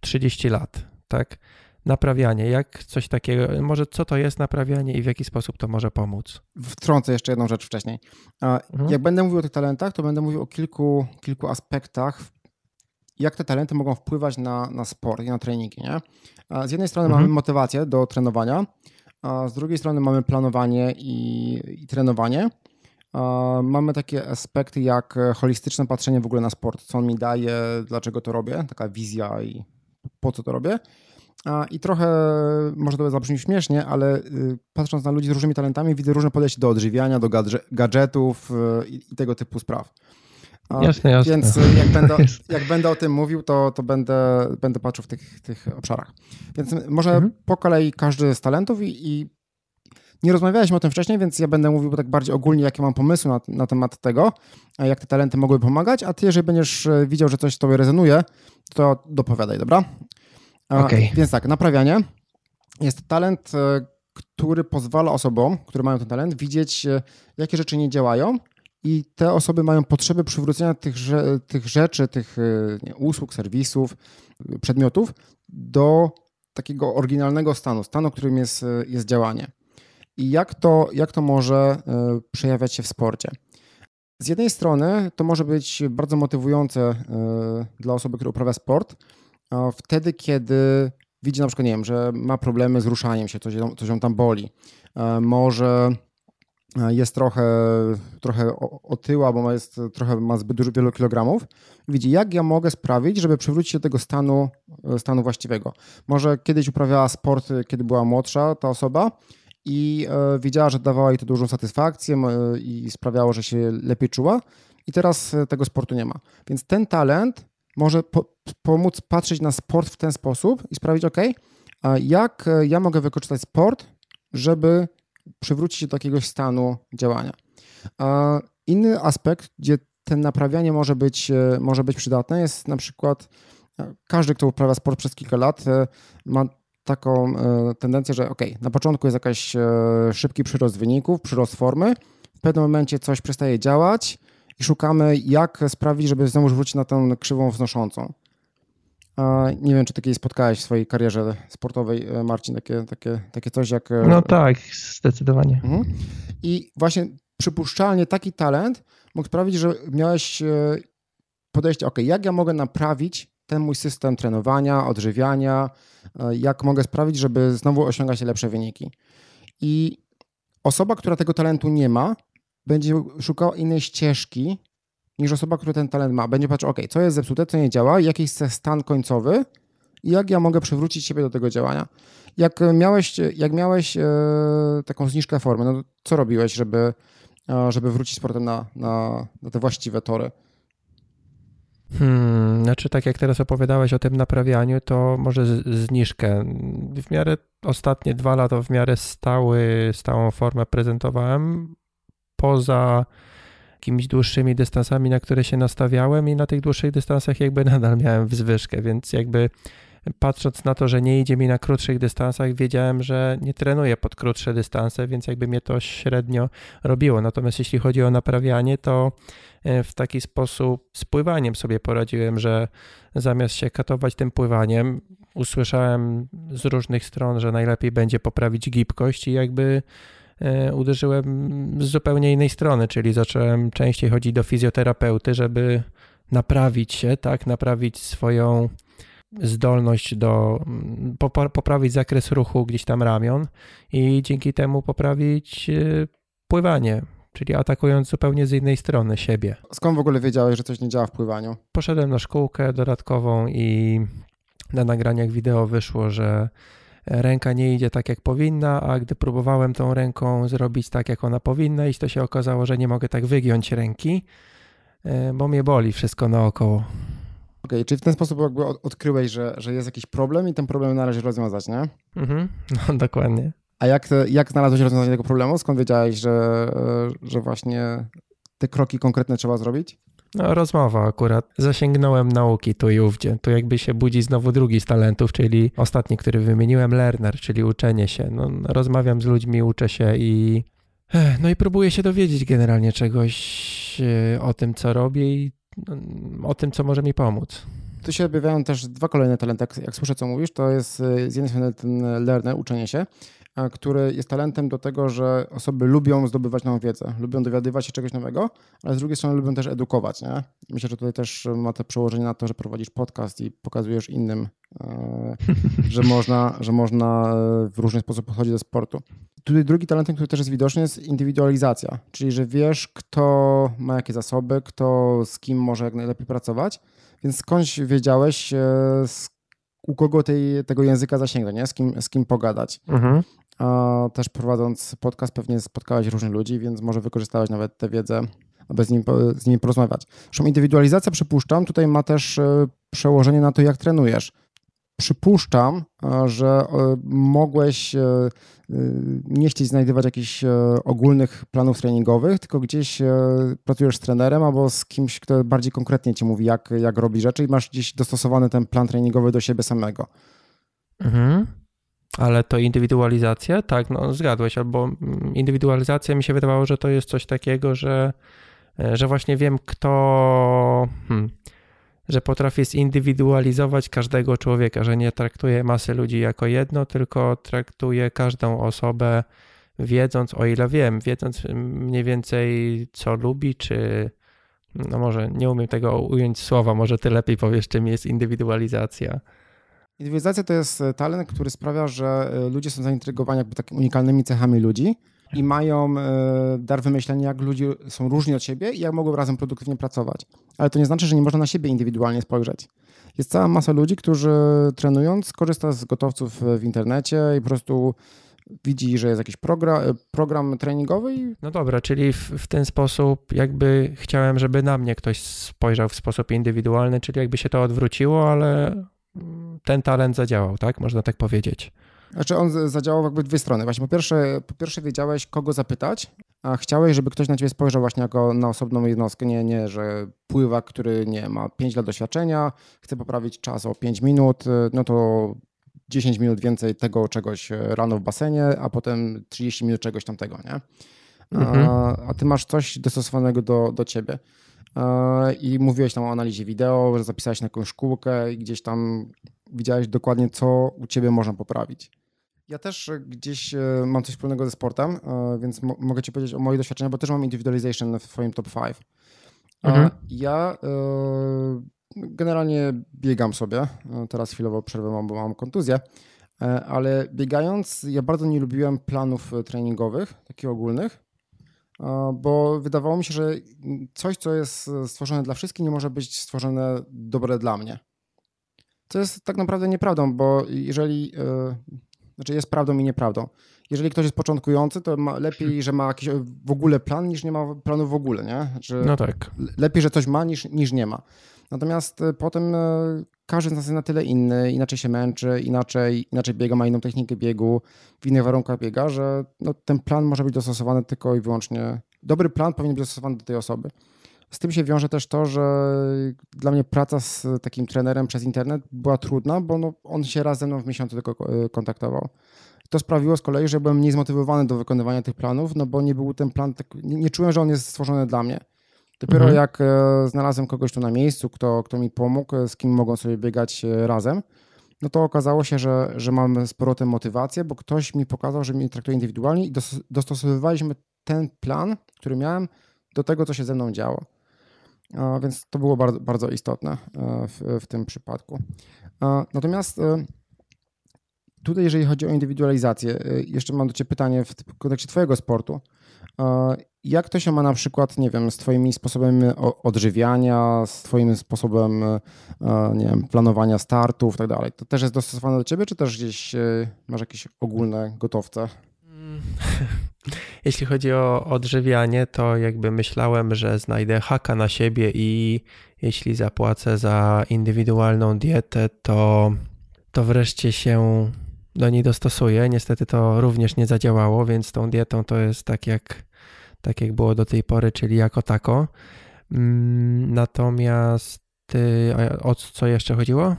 30 e, lat, tak? Naprawianie, jak coś takiego, może co to jest naprawianie i w jaki sposób to może pomóc? Wtrącę jeszcze jedną rzecz wcześniej. Mhm. Jak będę mówił o tych talentach, to będę mówił o kilku, kilku aspektach, jak te talenty mogą wpływać na, na sport i na treningi. Nie? Z jednej strony mhm. mamy motywację do trenowania, a z drugiej strony mamy planowanie i, i trenowanie. Mamy takie aspekty jak holistyczne patrzenie w ogóle na sport, co on mi daje, dlaczego to robię, taka wizja i po co to robię. I trochę może to zabrzmi śmiesznie, ale y, patrząc na ludzi z różnymi talentami, widzę różne podejście do odżywiania, do gadżetów y, i tego typu spraw. Jasne, jasne. Więc jak będę, jak będę o tym mówił, to, to będę, będę patrzył w tych, tych obszarach. Więc może mhm. po kolei każdy z talentów i, i, nie rozmawialiśmy o tym wcześniej, więc ja będę mówił tak bardziej ogólnie, jakie mam pomysły na, na temat tego, jak te talenty mogły pomagać, a ty, jeżeli będziesz e, widział, że coś tobie rezonuje, to dopowiadaj, dobra? Okay. Więc tak, naprawianie jest talent, e, który pozwala osobom, które mają ten talent, widzieć, jakie rzeczy nie działają i te osoby mają potrzebę przywrócenia tych, tych rzeczy, tych e, nie, usług, serwisów, przedmiotów do takiego oryginalnego stanu, stanu, którym jest, e, jest działanie. I jak to, jak to może e, przejawiać się w sporcie? Z jednej strony to może być bardzo motywujące dla osoby, która uprawia sport, wtedy, kiedy widzi na przykład, nie wiem, że ma problemy z ruszaniem się, coś, coś ją tam boli. Może jest trochę, trochę otyła, bo ma, jest, trochę ma zbyt dużo wielu kilogramów. Widzi, jak ja mogę sprawić, żeby przywrócić się do tego stanu, stanu właściwego. Może kiedyś uprawiała sport, kiedy była młodsza ta osoba i e, widziała, że dawała jej to dużą satysfakcję e, i sprawiało, że się lepiej czuła i teraz e, tego sportu nie ma. Więc ten talent może po, pomóc patrzeć na sport w ten sposób i sprawić, ok, jak ja mogę wykorzystać sport, żeby przywrócić się do jakiegoś stanu działania. Inny aspekt, gdzie ten naprawianie może być, e, może być przydatne, jest na przykład e, każdy, kto uprawia sport przez kilka lat, e, ma taką tendencję, że ok, na początku jest jakiś szybki przyrost wyników, przyrost formy, w pewnym momencie coś przestaje działać i szukamy, jak sprawić, żeby znowu wrócić na tę krzywą wznoszącą. Nie wiem, czy takiej spotkałeś w swojej karierze sportowej, e, Marcin, takie, takie, takie coś jak. E, no tak, zdecydowanie. Mhm. I właśnie przypuszczalnie taki talent mógł sprawić, że miałeś e, podejście, ok, jak ja mogę naprawić ten mój system trenowania, odżywiania, jak mogę sprawić, żeby znowu osiągać lepsze wyniki. I osoba, która tego talentu nie ma, będzie szukała innej ścieżki, niż osoba, która ten talent ma. Będzie patrzył, ok, co jest zepsute, co nie działa, jaki jest stan końcowy i jak ja mogę przywrócić siebie do tego działania. Jak miałeś, jak miałeś e, taką zniżkę formy, no co robiłeś, żeby, e, żeby wrócić z portem na, na, na te właściwe tory? Hmm, znaczy tak jak teraz opowiadałeś o tym naprawianiu, to może zniżkę. W miarę ostatnie dwa lata w miarę stały, stałą formę prezentowałem poza jakimiś dłuższymi dystansami, na które się nastawiałem i na tych dłuższych dystansach jakby nadal miałem wzwyżkę, więc jakby patrząc na to, że nie idzie mi na krótszych dystansach, wiedziałem, że nie trenuję pod krótsze dystanse, więc jakby mnie to średnio robiło. Natomiast jeśli chodzi o naprawianie, to e, w taki sposób z pływaniem sobie poradziłem, że zamiast się katować tym pływaniem, usłyszałem z różnych stron, że najlepiej będzie poprawić gibkość i jakby uderzyłem z zupełnie innej strony, czyli zacząłem częściej chodzić do fizjoterapeuty, żeby naprawić się, tak, naprawić swoją zdolność do poprawić zakres ruchu gdzieś tam ramion i dzięki temu poprawić e, pływanie, czyli atakując zupełnie z innej strony siebie. Skąd w ogóle wiedziałeś, że coś nie działa w pływaniu? Poszedłem na szkółkę dodatkową i na nagraniach wideo wyszło, że ręka nie idzie tak jak powinna, a gdy próbowałem tą ręką zrobić tak jak ona powinna iść, to się okazało, że nie mogę tak wygiąć ręki, e, bo mnie boli wszystko naokoło. Okej, okay, czyli w ten sposób jakby odkryłeś, że, że jest jakiś problem i ten problem należy rozwiązać, nie? Mhm, no dokładnie. A jak, jak znalazłeś rozwiązanie tego problemu? Skąd wiedziałeś, że, że właśnie te kroki konkretne trzeba zrobić? No, rozmowa akurat. Zasięgnąłem nauki tu i ówdzie. Tu jakby się budzi znowu drugi z talentów, czyli ostatni, który wymieniłem, learner, czyli uczenie się. No, rozmawiam z ludźmi, uczę się i no i próbuję się dowiedzieć generalnie czegoś e, o tym, co robię i o tym, co może mi pomóc. Tu się objawiają też dwa kolejne talenty. Jak, jak słyszę, co mówisz, to jest y, z jednej strony ten learner, uczenie się, który jest talentem do tego, że osoby lubią zdobywać nową wiedzę, lubią dowiadywać się czegoś nowego, ale z drugiej strony lubią też edukować. Nie? Myślę, że tutaj też ma to przełożenie na to, że prowadzisz podcast i pokazujesz innym, e, że można, że można e, w różny sposób podchodzić do sportu. Tutaj drugi talentem, który też jest widoczny, jest indywidualizacja, czyli że wiesz, kto ma jakie zasoby, kto z kim może jak najlepiej pracować, więc skądś wiedziałeś, e, u kogo tej, tego języka zasięgnąć, nie? Z, kim, z kim pogadać. Mhm. A też prowadząc podcast pewnie spotkałeś różnych ludzi, więc może wykorzystałeś nawet tę wiedzę, aby z, nim, z nimi porozmawiać. Zresztą indywidualizacja, przypuszczam, tutaj ma też e, przełożenie na to, jak trenujesz. Przypuszczam, e, że e, mogłeś nie chcieć znajdywać jakichś ogólnych planów treningowych, tylko gdzieś pracujesz z trenerem albo z kimś, kto bardziej konkretnie ci mówi, jak, jak robi rzeczy i masz gdzieś dostosowany ten plan treningowy do siebie samego. Mhm. Ale to indywidualizacja? Tak, no zgadłeś, albo mm, indywidualizacja mi się wydawało, że to jest coś takiego, że, e, że właśnie wiem, kto. Hmm, że potrafię zindywidualizować każdego człowieka, że nie traktuję masy ludzi jako jedno, tylko traktuję każdą osobę wiedząc, o ile wiem, wiedząc mniej więcej co lubi, czy no może nie umiem tego ująć słowa, może ty lepiej powiesz, czym jest indywidualizacja. Indywidualizacja to jest e, talent, który sprawia, że e, ludzie są zaintrygowani jakby takimi unikalnymi cechami ludzi i mają e, dar wymyślenia, jak ludzie są różni od siebie i jak mogą razem produktywnie pracować. Ale to nie znaczy, że nie można na siebie indywidualnie spojrzeć. Jest cała masa ludzi, którzy trenując korzysta z gotowców w internecie i po prostu widzi, że jest jakiś program, program treningowy. I... No dobra, czyli w, w, ten sposób jakby chciałem, żeby na mnie ktoś spojrzał w sposób indywidualny, czyli jakby się to odwróciło, ale ten talent zadziałał, tak? Można tak powiedzieć. Znaczy on zadziałał jakby dwie strony. Właśnie po pierwsze, po pierwsze wiedziałeś, kogo zapytać, a chciałeś, żeby ktoś na ciebie spojrzał właśnie jako na osobną jednostkę, nie, nie że pływak, który nie ma 5 lat doświadczenia, chce poprawić czas o 5 minut, no to 10 minut więcej tego czegoś rano w basenie, a potem 30 minut czegoś tamtego, nie? Mhm. A, a ty masz coś dostosowanego do, do ciebie. E, i mówiłeś tam o analizie wideo, że zapisałeś na jakąś szkółkę i gdzieś tam widziałeś dokładnie, co u ciebie można poprawić. Ja też gdzieś e, mam coś wspólnego ze sportem, e, więc mogę ci powiedzieć o moich doświadczeniach, bo też mam individualization w swoim top 5. Mhm. Ja generalnie biegam sobie. Teraz chwilowo przerwę mam, bo mam kontuzję. Ale biegając, ja bardzo nie lubiłem planów treningowych, takich ogólnych, bo wydawało mi się, że coś, co jest stworzone dla wszystkich, nie może być stworzone dobre dla mnie. To jest tak naprawdę nieprawdą, bo jeżeli, yy, znaczy jest prawdą i nieprawdą. Jeżeli ktoś jest początkujący, to ma, lepiej, że ma jakiś w ogóle plan, niż nie ma planu w ogóle, nie? No tak. Lepiej, że coś ma, niż, niż nie ma. Natomiast potem każdy z nas jest na tyle inny, inaczej się męczy, inaczej, inaczej biega, ma inną technikę biegu, w innych warunkach biega, że no, ten plan może być dostosowany tylko i wyłącznie. Dobry plan powinien być dostosowany do tej osoby. Z tym się wiąże też to, że dla mnie praca z takim trenerem przez internet była trudna, bo no, on się raz ze mną w miesiącu tylko e, kontaktował. To sprawiło z kolei, że byłem mniej zmotywowany do wykonywania tych planów, no bo nie był ten plan, tak, nie, nie czułem, że on jest stworzony dla mnie. Dopiero mhm. jak e, znalazłem kogoś tu na miejscu, kto, kto mi pomógł, e, z kim mogą sobie biegać razem, no to okazało się, że, że mam z powrotem motywację, bo ktoś mi pokazał, że mnie traktuje indywidualnie i dostosowywaliśmy ten plan, który miałem, do tego, co się ze mną działo. Więc to było bardzo, bardzo istotne e, w, w tym przypadku. Natomiast e, tutaj, jeżeli chodzi o indywidualizację, e, jeszcze mam do Ciebie pytanie w kontekście Twojego sportu. Jak to się ma na przykład, nie wiem, z Twoimi sposobami odżywiania, z Twoim sposobem, nie wiem, planowania startów i tak dalej? To też jest dostosowane do Ciebie, czy też gdzieś masz jakieś ogólne gotowce? Mm. Jeśli chodzi o odżywianie, to jakby myślałem, że znajdę haka na siebie i jeśli zapłacę za indywidualną dietę, to, to wreszcie się do niej dostosuję. Niestety to również nie zadziałało, więc tą dietą to jest tak jak, tak jak było do tej pory, czyli jako tako. Mm, natomiast o co jeszcze chodziło?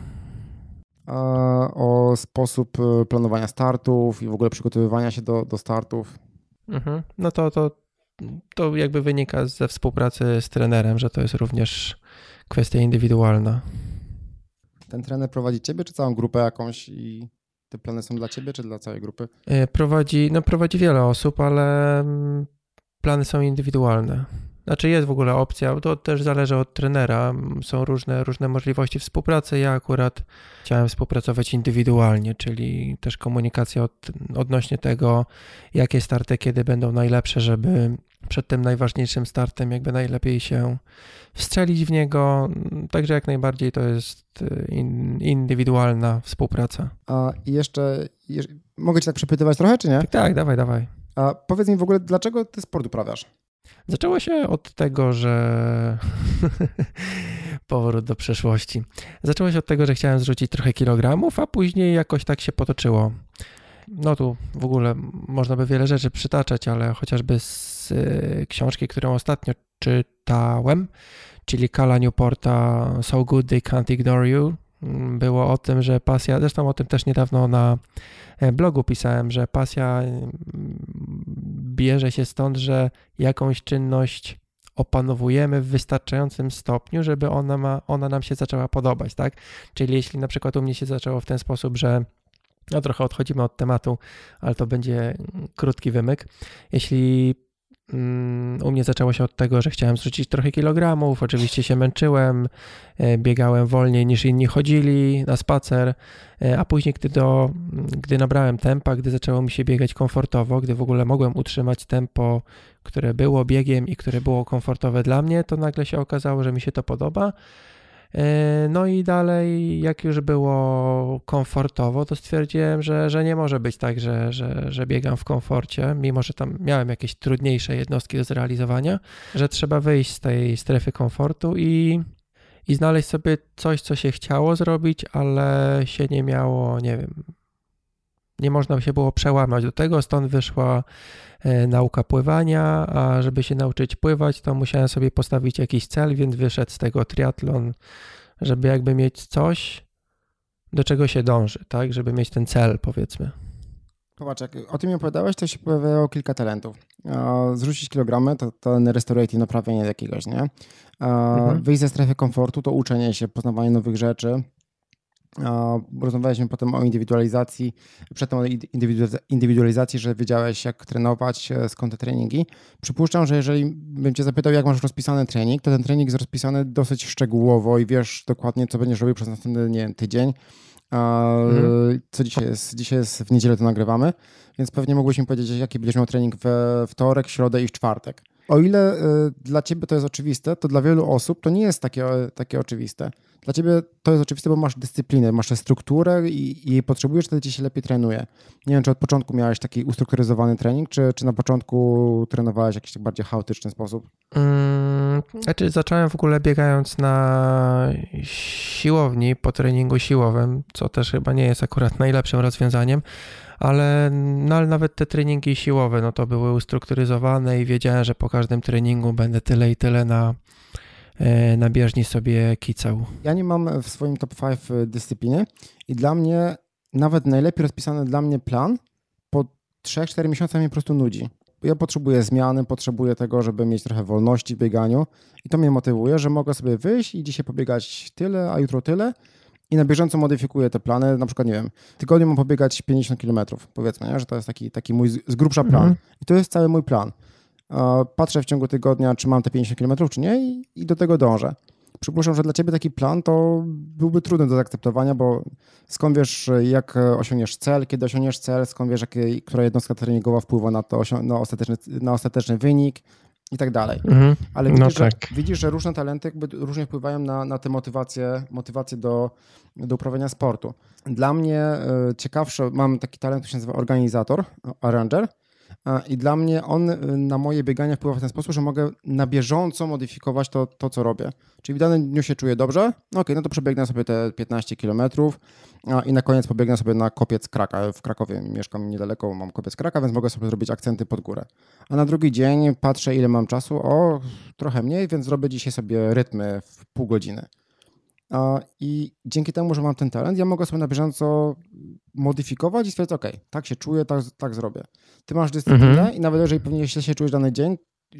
O sposób e, planowania startów i w ogóle przygotowywania się do, do startów. Mhm. No to, to, to jakby wynika ze współpracy z trenerem, że to jest również kwestia indywidualna. Ten trener prowadzi ciebie, czy całą grupę jakąś i te plany są dla ciebie, czy dla całej grupy? E, prowadzi, no prowadzi wiele osób, ale mm, plany są indywidualne. Znaczy jest w ogóle opcja, to też zależy od trenera. Są różne, różne możliwości współpracy. Ja akurat chciałem współpracować indywidualnie, czyli też komunikacja od, odnośnie tego, jakie starty kiedy będą najlepsze, żeby przed tym najważniejszym startem jakby najlepiej się wstrzelić w niego. Także jak najbardziej to jest in, indywidualna współpraca. A jeszcze, mogę cię tak przepytywać trochę, czy nie? Tak, tak, dawaj, dawaj. A powiedz mi w ogóle, dlaczego ty sport uprawiasz? Zaczęło się od tego, że. Powrót do przeszłości. Zaczęło się od tego, że chciałem zrzucić trochę kilogramów, a później jakoś tak się potoczyło. No tu w ogóle można by wiele rzeczy przytaczać, ale chociażby z y, książki, którą ostatnio czytałem, czyli Kala Newporta So Good They Can't Ignore You, mm, było o tym, że pasja, zresztą o tym też niedawno na e, blogu pisałem, że pasja mm, bierze się stąd, że jakąś czynność opanowujemy w wystarczającym stopniu, żeby ona, ma, ona nam się zaczęła podobać, tak? Czyli jeśli na przykład u mnie się zaczęło w ten sposób, że no trochę odchodzimy od tematu, ale to będzie krótki wymyk. Jeśli u mnie zaczęło się od tego, że chciałem zrzucić trochę kilogramów, oczywiście się męczyłem, e, biegałem wolniej niż inni chodzili na spacer, e, a później, gdy, do, gdy nabrałem tempa, gdy zaczęło mi się biegać komfortowo, gdy w ogóle mogłem utrzymać tempo, które było biegiem i które było komfortowe dla mnie, to nagle się okazało, że mi się to podoba no i dalej, jak już było komfortowo, to stwierdziłem, że, że nie może być tak, że, że, że biegam w komforcie, mimo że tam miałem jakieś trudniejsze jednostki do zrealizowania, że trzeba wyjść z tej strefy komfortu i, i znaleźć sobie coś, co się chciało zrobić, ale się nie miało, nie wiem, nie można się było przełamać do tego, stąd wyszła e, nauka pływania, a żeby się nauczyć pływać, to musiałem sobie postawić jakiś cel, więc wyszedł z tego triatlon, żeby jakby mieć coś, do czego się dąży, tak, żeby mieć ten cel, powiedzmy. Popatrz, jak o tym mi opowiadałeś, to się pojawiało kilka talentów. Zrzucić kilogramy to ten restorative, naprawienie jakiegoś, nie? Mhm. Wyjść ze strefy komfortu to uczenie się, poznawanie nowych rzeczy, Rozmawialiśmy potem o indywidualizacji, przedtem o indywidualizacji, że wiedziałeś jak trenować, e, skąd te treningi. Przypuszczam, że jeżeli bym cię zapytał, jak masz rozpisany trening, to ten trening jest rozpisany dosyć szczegółowo i wiesz dokładnie, co będziesz robił przez następny nie wiem, tydzień. Mhm. Co dzisiaj jest? Dzisiaj jest w niedzielę to nagrywamy, więc pewnie mógłbyś mi powiedzieć, jaki będziesz miał trening we wtorek, środę i czwartek. o ile dla ciebie to jest oczywiste, to dla wielu osób to nie jest takie, takie oczywiste. Dla ciebie to jest oczywiste, bo masz dyscyplinę, masz strukturę i, i jej potrzebujesz, wtedy ci się lepiej trenuje. Nie wiem, czy od początku miałeś taki ustrukturyzowany trening, czy, czy na początku trenowałeś w jakiś tak bardziej chaotyczny sposób? Hmm, znaczy zacząłem w ogóle biegając na siłowni po treningu siłowym, co też chyba nie jest akurat najlepszym rozwiązaniem, ale, no, ale nawet te treningi siłowe, no to były ustrukturyzowane i wiedziałem, że po każdym treningu będę tyle i tyle na, na bieżni sobie kicał. Ja nie mam w swoim top 5 e, dyscypliny i dla mnie nawet najlepiej rozpisany dla mnie plan po 3-4 miesiącach mnie po prostu nudzi. Ja potrzebuję zmiany, potrzebuję tego, żeby mieć trochę wolności w bieganiu i to mnie motywuje, że mogę sobie wyjść i dzisiaj pobiegać tyle, a jutro tyle i na bieżąco modyfikuję te plany. Na przykład, nie wiem, tygodniu mam pobiegać 50 km, powiedzmy, nie? że to jest taki, taki mój z grubsza plan. Mhm. I to jest cały mój plan. Patrzę w ciągu tygodnia, czy mam te 50 km, czy nie, i, i do tego dążę. Przypuszczam, że dla ciebie taki plan to byłby trudny do zaakceptowania, bo skąd wiesz, jak osiągniesz cel, kiedy osiągniesz cel, skąd wiesz, jakie, która jednostka treningowa wpływa na, to, na, ostateczny, na ostateczny wynik, i tak dalej. Mhm. Ale no widzisz, no tak. że, widzisz, że różne talenty jakby różnie wpływają na, na tę motywację, motywację do, do uprawiania sportu. Dla mnie e, ciekawsze, mam taki talent, który się nazywa organizator, arranger, i dla mnie on y, na moje biegania wpływa w ten sposób, że mogę na bieżąco modyfikować to, to co robię. Czyli w danym dniu się czuję dobrze, no ok, no to przebiegnę sobie te 15 km i na koniec pobiegnę sobie na kopiec Kraka. W Krakowie mieszkam niedaleko, mam kopiec Kraka, więc mogę sobie zrobić akcenty pod górę. A na drugi dzień patrzę, ile mam czasu, o, trochę mniej, więc zrobię dzisiaj sobie rytmy w pół godziny. I dzięki temu, że mam ten talent, ja mogę sobie na bieżąco modyfikować i stwierdzić, ok, tak się czuję, tak, tak zrobię. Ty masz dyscyplinę mhm. i nawet jeżeli pewnie źle się czujesz dany dzień,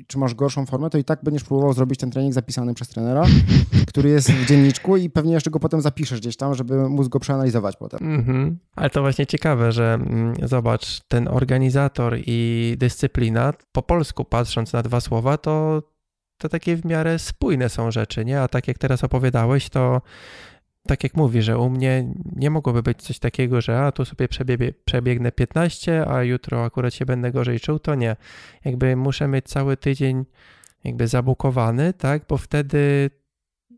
czy masz gorszą formę, to i tak będziesz próbował zrobić ten trening zapisany przez trenera, który jest w dzienniczku i pewnie jeszcze go potem zapiszesz gdzieś tam, żeby móc go przeanalizować potem. Mhm. Ale to właśnie ciekawe, że mm, zobacz, ten organizator i dyscyplina, po polsku patrząc na dwa słowa, to to takie w miarę spójne są rzeczy, nie? A tak jak teraz opowiadałeś, to tak jak mówi, że u mnie nie mogłoby być coś takiego, że a tu sobie przebie przebiegnę 15, a jutro akurat się będę gorzej czuł, to nie. Jakby muszę mieć cały tydzień jakby zabukowany, tak? Bo wtedy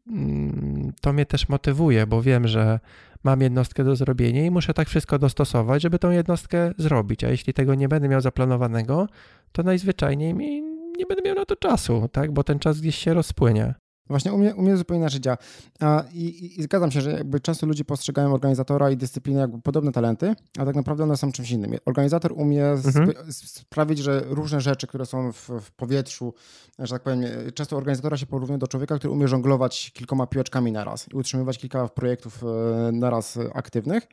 mm, to mnie też motywuje, bo wiem, że mam jednostkę do zrobienia i muszę tak wszystko dostosować, żeby tą jednostkę zrobić. A jeśli tego nie będę miał zaplanowanego, to najzwyczajniej mi nie będę miał na to czasu, tak? Bo ten czas gdzieś się rozpłynie. Właśnie u mnie, u mnie zupełnie inaczej działa. I, i, I, zgadzam się, że jakby często ludzie postrzegają organizatora i dyscyplinę jakby podobne talenty, a tak naprawdę one są czymś innym. Organizator umie mhm. sprawić, że różne rzeczy, które są w, w, powietrzu, że tak powiem, często organizatora się porównuje do człowieka, który umie żonglować kilkoma piłeczkami naraz i utrzymywać kilka projektów e, naraz aktywnych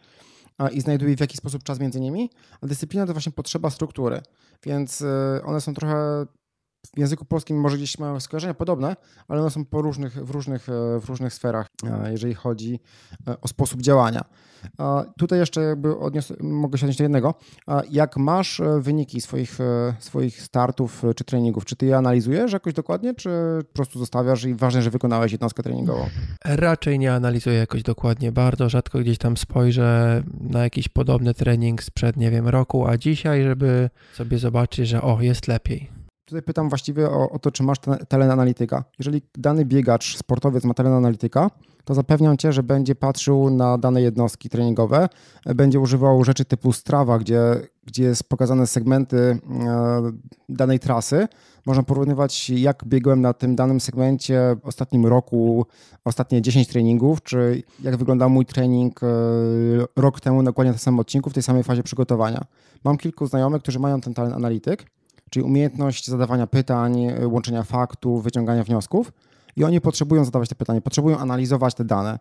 i znajduje w jaki sposób czas między nimi, a dyscyplina to właśnie potrzeba struktury, więc e, one są trochę w języku polskim może gdzieś mają skojarzenia podobne, ale one są po różnych, w, różnych, e, w różnych sferach, e, jeżeli chodzi e, o sposób działania. Tutaj jeszcze jakby odnios, mogę się odnieść do jednego. Jak masz wyniki swoich, swoich startów czy treningów, czy ty je analizujesz jakoś dokładnie, czy po prostu zostawiasz i ważne, że wykonałeś jednostkę treningową? Raczej nie analizuję jakoś dokładnie. Bardzo rzadko gdzieś tam spojrzę na jakiś podobny trening sprzed, nie wiem, roku, a dzisiaj, żeby sobie zobaczyć, że o, jest lepiej Tutaj pytam właściwie o, o to, czy masz talent analityka. Jeżeli dany biegacz, sportowiec ma talent analityka, to zapewniam cię, że będzie patrzył na dane jednostki treningowe, będzie używał rzeczy typu Strava, gdzie, gdzie jest pokazane segmenty e, danej trasy. Można porównywać, jak biegłem na tym danym segmencie w ostatnim roku, ostatnie 10 treningów, czy jak wyglądał mój trening e, rok temu dokładnie na tym samym odcinku, w tej samej fazie przygotowania. Mam kilku znajomych, którzy mają ten talent analityk czyli umiejętność zadawania pytań, łączenia faktów, wyciągania wniosków. I oni potrzebują zadawać te pytania, potrzebują analizować te dane.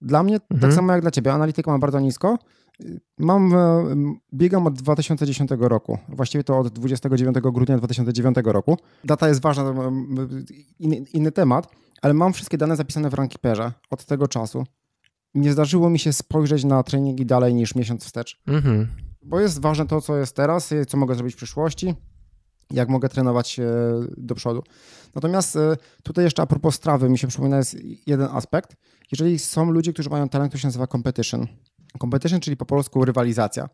Dla mnie, tak mhm. tak samo jak dla ciebie, analityka mam bardzo nisko. Mam, e, biegam od 2010 roku, właściwie to od 29 grudnia 2009 roku. Data jest ważna, inny, inny temat, ale mam wszystkie dane zapisane w Rankeeperze od tego czasu. Nie zdarzyło mi się spojrzeć na treningi dalej niż miesiąc wstecz. Mhm bo jest ważne to, co jest teraz, co mogę zrobić w przyszłości, jak mogę trenować do przodu. Natomiast e, tutaj jeszcze a propos strawy, mi się przypomina jest jeden aspekt. Jeżeli są ludzie, którzy mają talent, to się nazywa competition. Competition, czyli po polsku rywalizacja,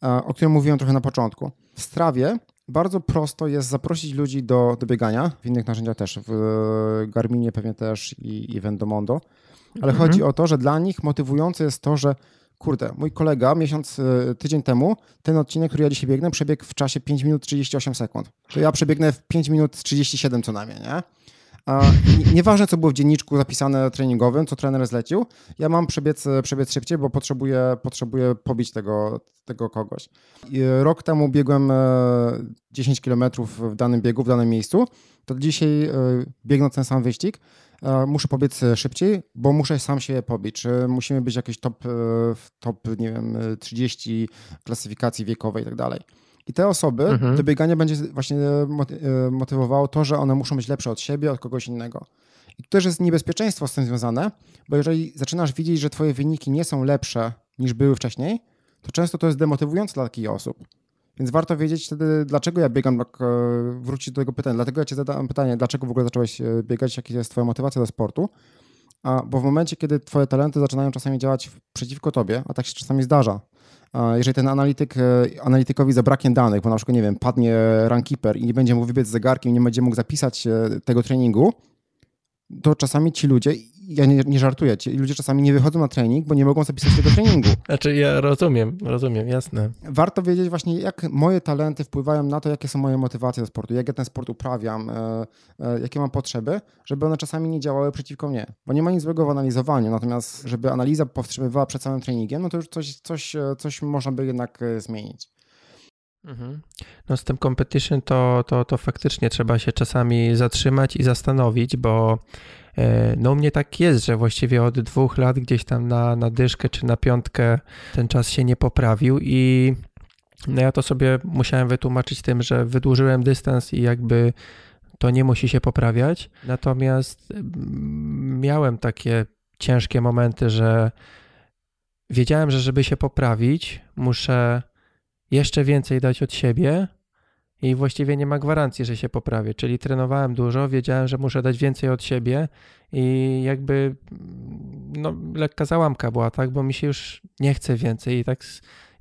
o którym mówiłem trochę na początku. W strawie bardzo prosto jest zaprosić ludzi do, do biegania, w innych narzędziach też, w Garminie pewnie też i, i w Endomondo, ale mhm. chodzi o to, że dla nich motywujące jest to, że kurde, mój kolega miesiąc, e, tydzień temu, ten odcinek, który ja dzisiaj biegnę, przebiegł w czasie 5 minut 38 sekund. To ja przebiegnę w 5 minut 37 co najmniej, nie? A nieważne, co było w dzienniczku zapisane treningowym, co trener zlecił, ja mam przebiec, przebiec szybciej, bo potrzebuję, potrzebuję pobić tego, tego kogoś. I rok temu biegłem 10 e, km w danym biegu, w danym miejscu, to dzisiaj e, biegnąc ten sam wyścig, e, muszę pobiec szybciej, bo muszę sam się pobić. Czy musimy być jakieś top, top nie wiem, 30 klasyfikacji wiekowej i tak dalej. I te osoby, mhm. to bieganie będzie właśnie e, motywowało to, że one muszą być lepsze od siebie, od kogoś innego. I to też jest niebezpieczeństwo z tym związane, bo jeżeli zaczynasz widzieć, że twoje wyniki nie są lepsze niż były wcześniej, to często to jest demotywujące dla takich osób. Więc warto wiedzieć wtedy, dlaczego ja biegam, e, wrócić do tego pytania. Dlatego ja ci zadałem pytanie, dlaczego w ogóle zacząłeś e, biegać, jaka jest twoja motywacja do sportu. A, bo w momencie, kiedy twoje talenty zaczynają czasami działać przeciwko tobie, a tak się czasami zdarza, jeżeli ten analityk, e, analitykowi zabraknie danych, bo na przykład, nie wiem, padnie rankeeper i nie będzie mógł wybiec zegarkiem, nie będzie mógł zapisać tego treningu, to czasami ci ludzie, ja nie, nie żartuję, ci ludzie czasami nie wychodzą na trening, bo nie mogą zapisać tego treningu. Znaczy ja rozumiem, rozumiem, jasne. Warto wiedzieć właśnie, jak moje talenty wpływają na to, jakie są moje motywacje do sportu, jak ja ten sport uprawiam, e, e, jakie mam potrzeby, żeby one czasami nie działały przeciwko mnie. Bo nie ma nic złego w analizowaniu, natomiast żeby analiza powstrzymywała przed samym treningiem, no to już coś, coś, e, coś można by jednak zmienić. Mhm. No z tym competition to, to, to faktycznie trzeba się czasami zatrzymać i zastanowić, bo no u mnie tak jest, że właściwie od dwóch lat gdzieś tam na, na dyszkę czy na piątkę ten czas się nie poprawił i no ja to sobie musiałem wytłumaczyć tym, że wydłużyłem dystans i jakby to nie musi się poprawiać. Natomiast mm, miałem takie ciężkie momenty, że wiedziałem, że żeby się poprawić, muszę jeszcze więcej dać od siebie i właściwie nie ma gwarancji, że się poprawię. Czyli trenowałem dużo, wiedziałem, że muszę dać więcej od siebie i jakby no, lekka załamka była, tak, bo mi się już nie chce więcej i tak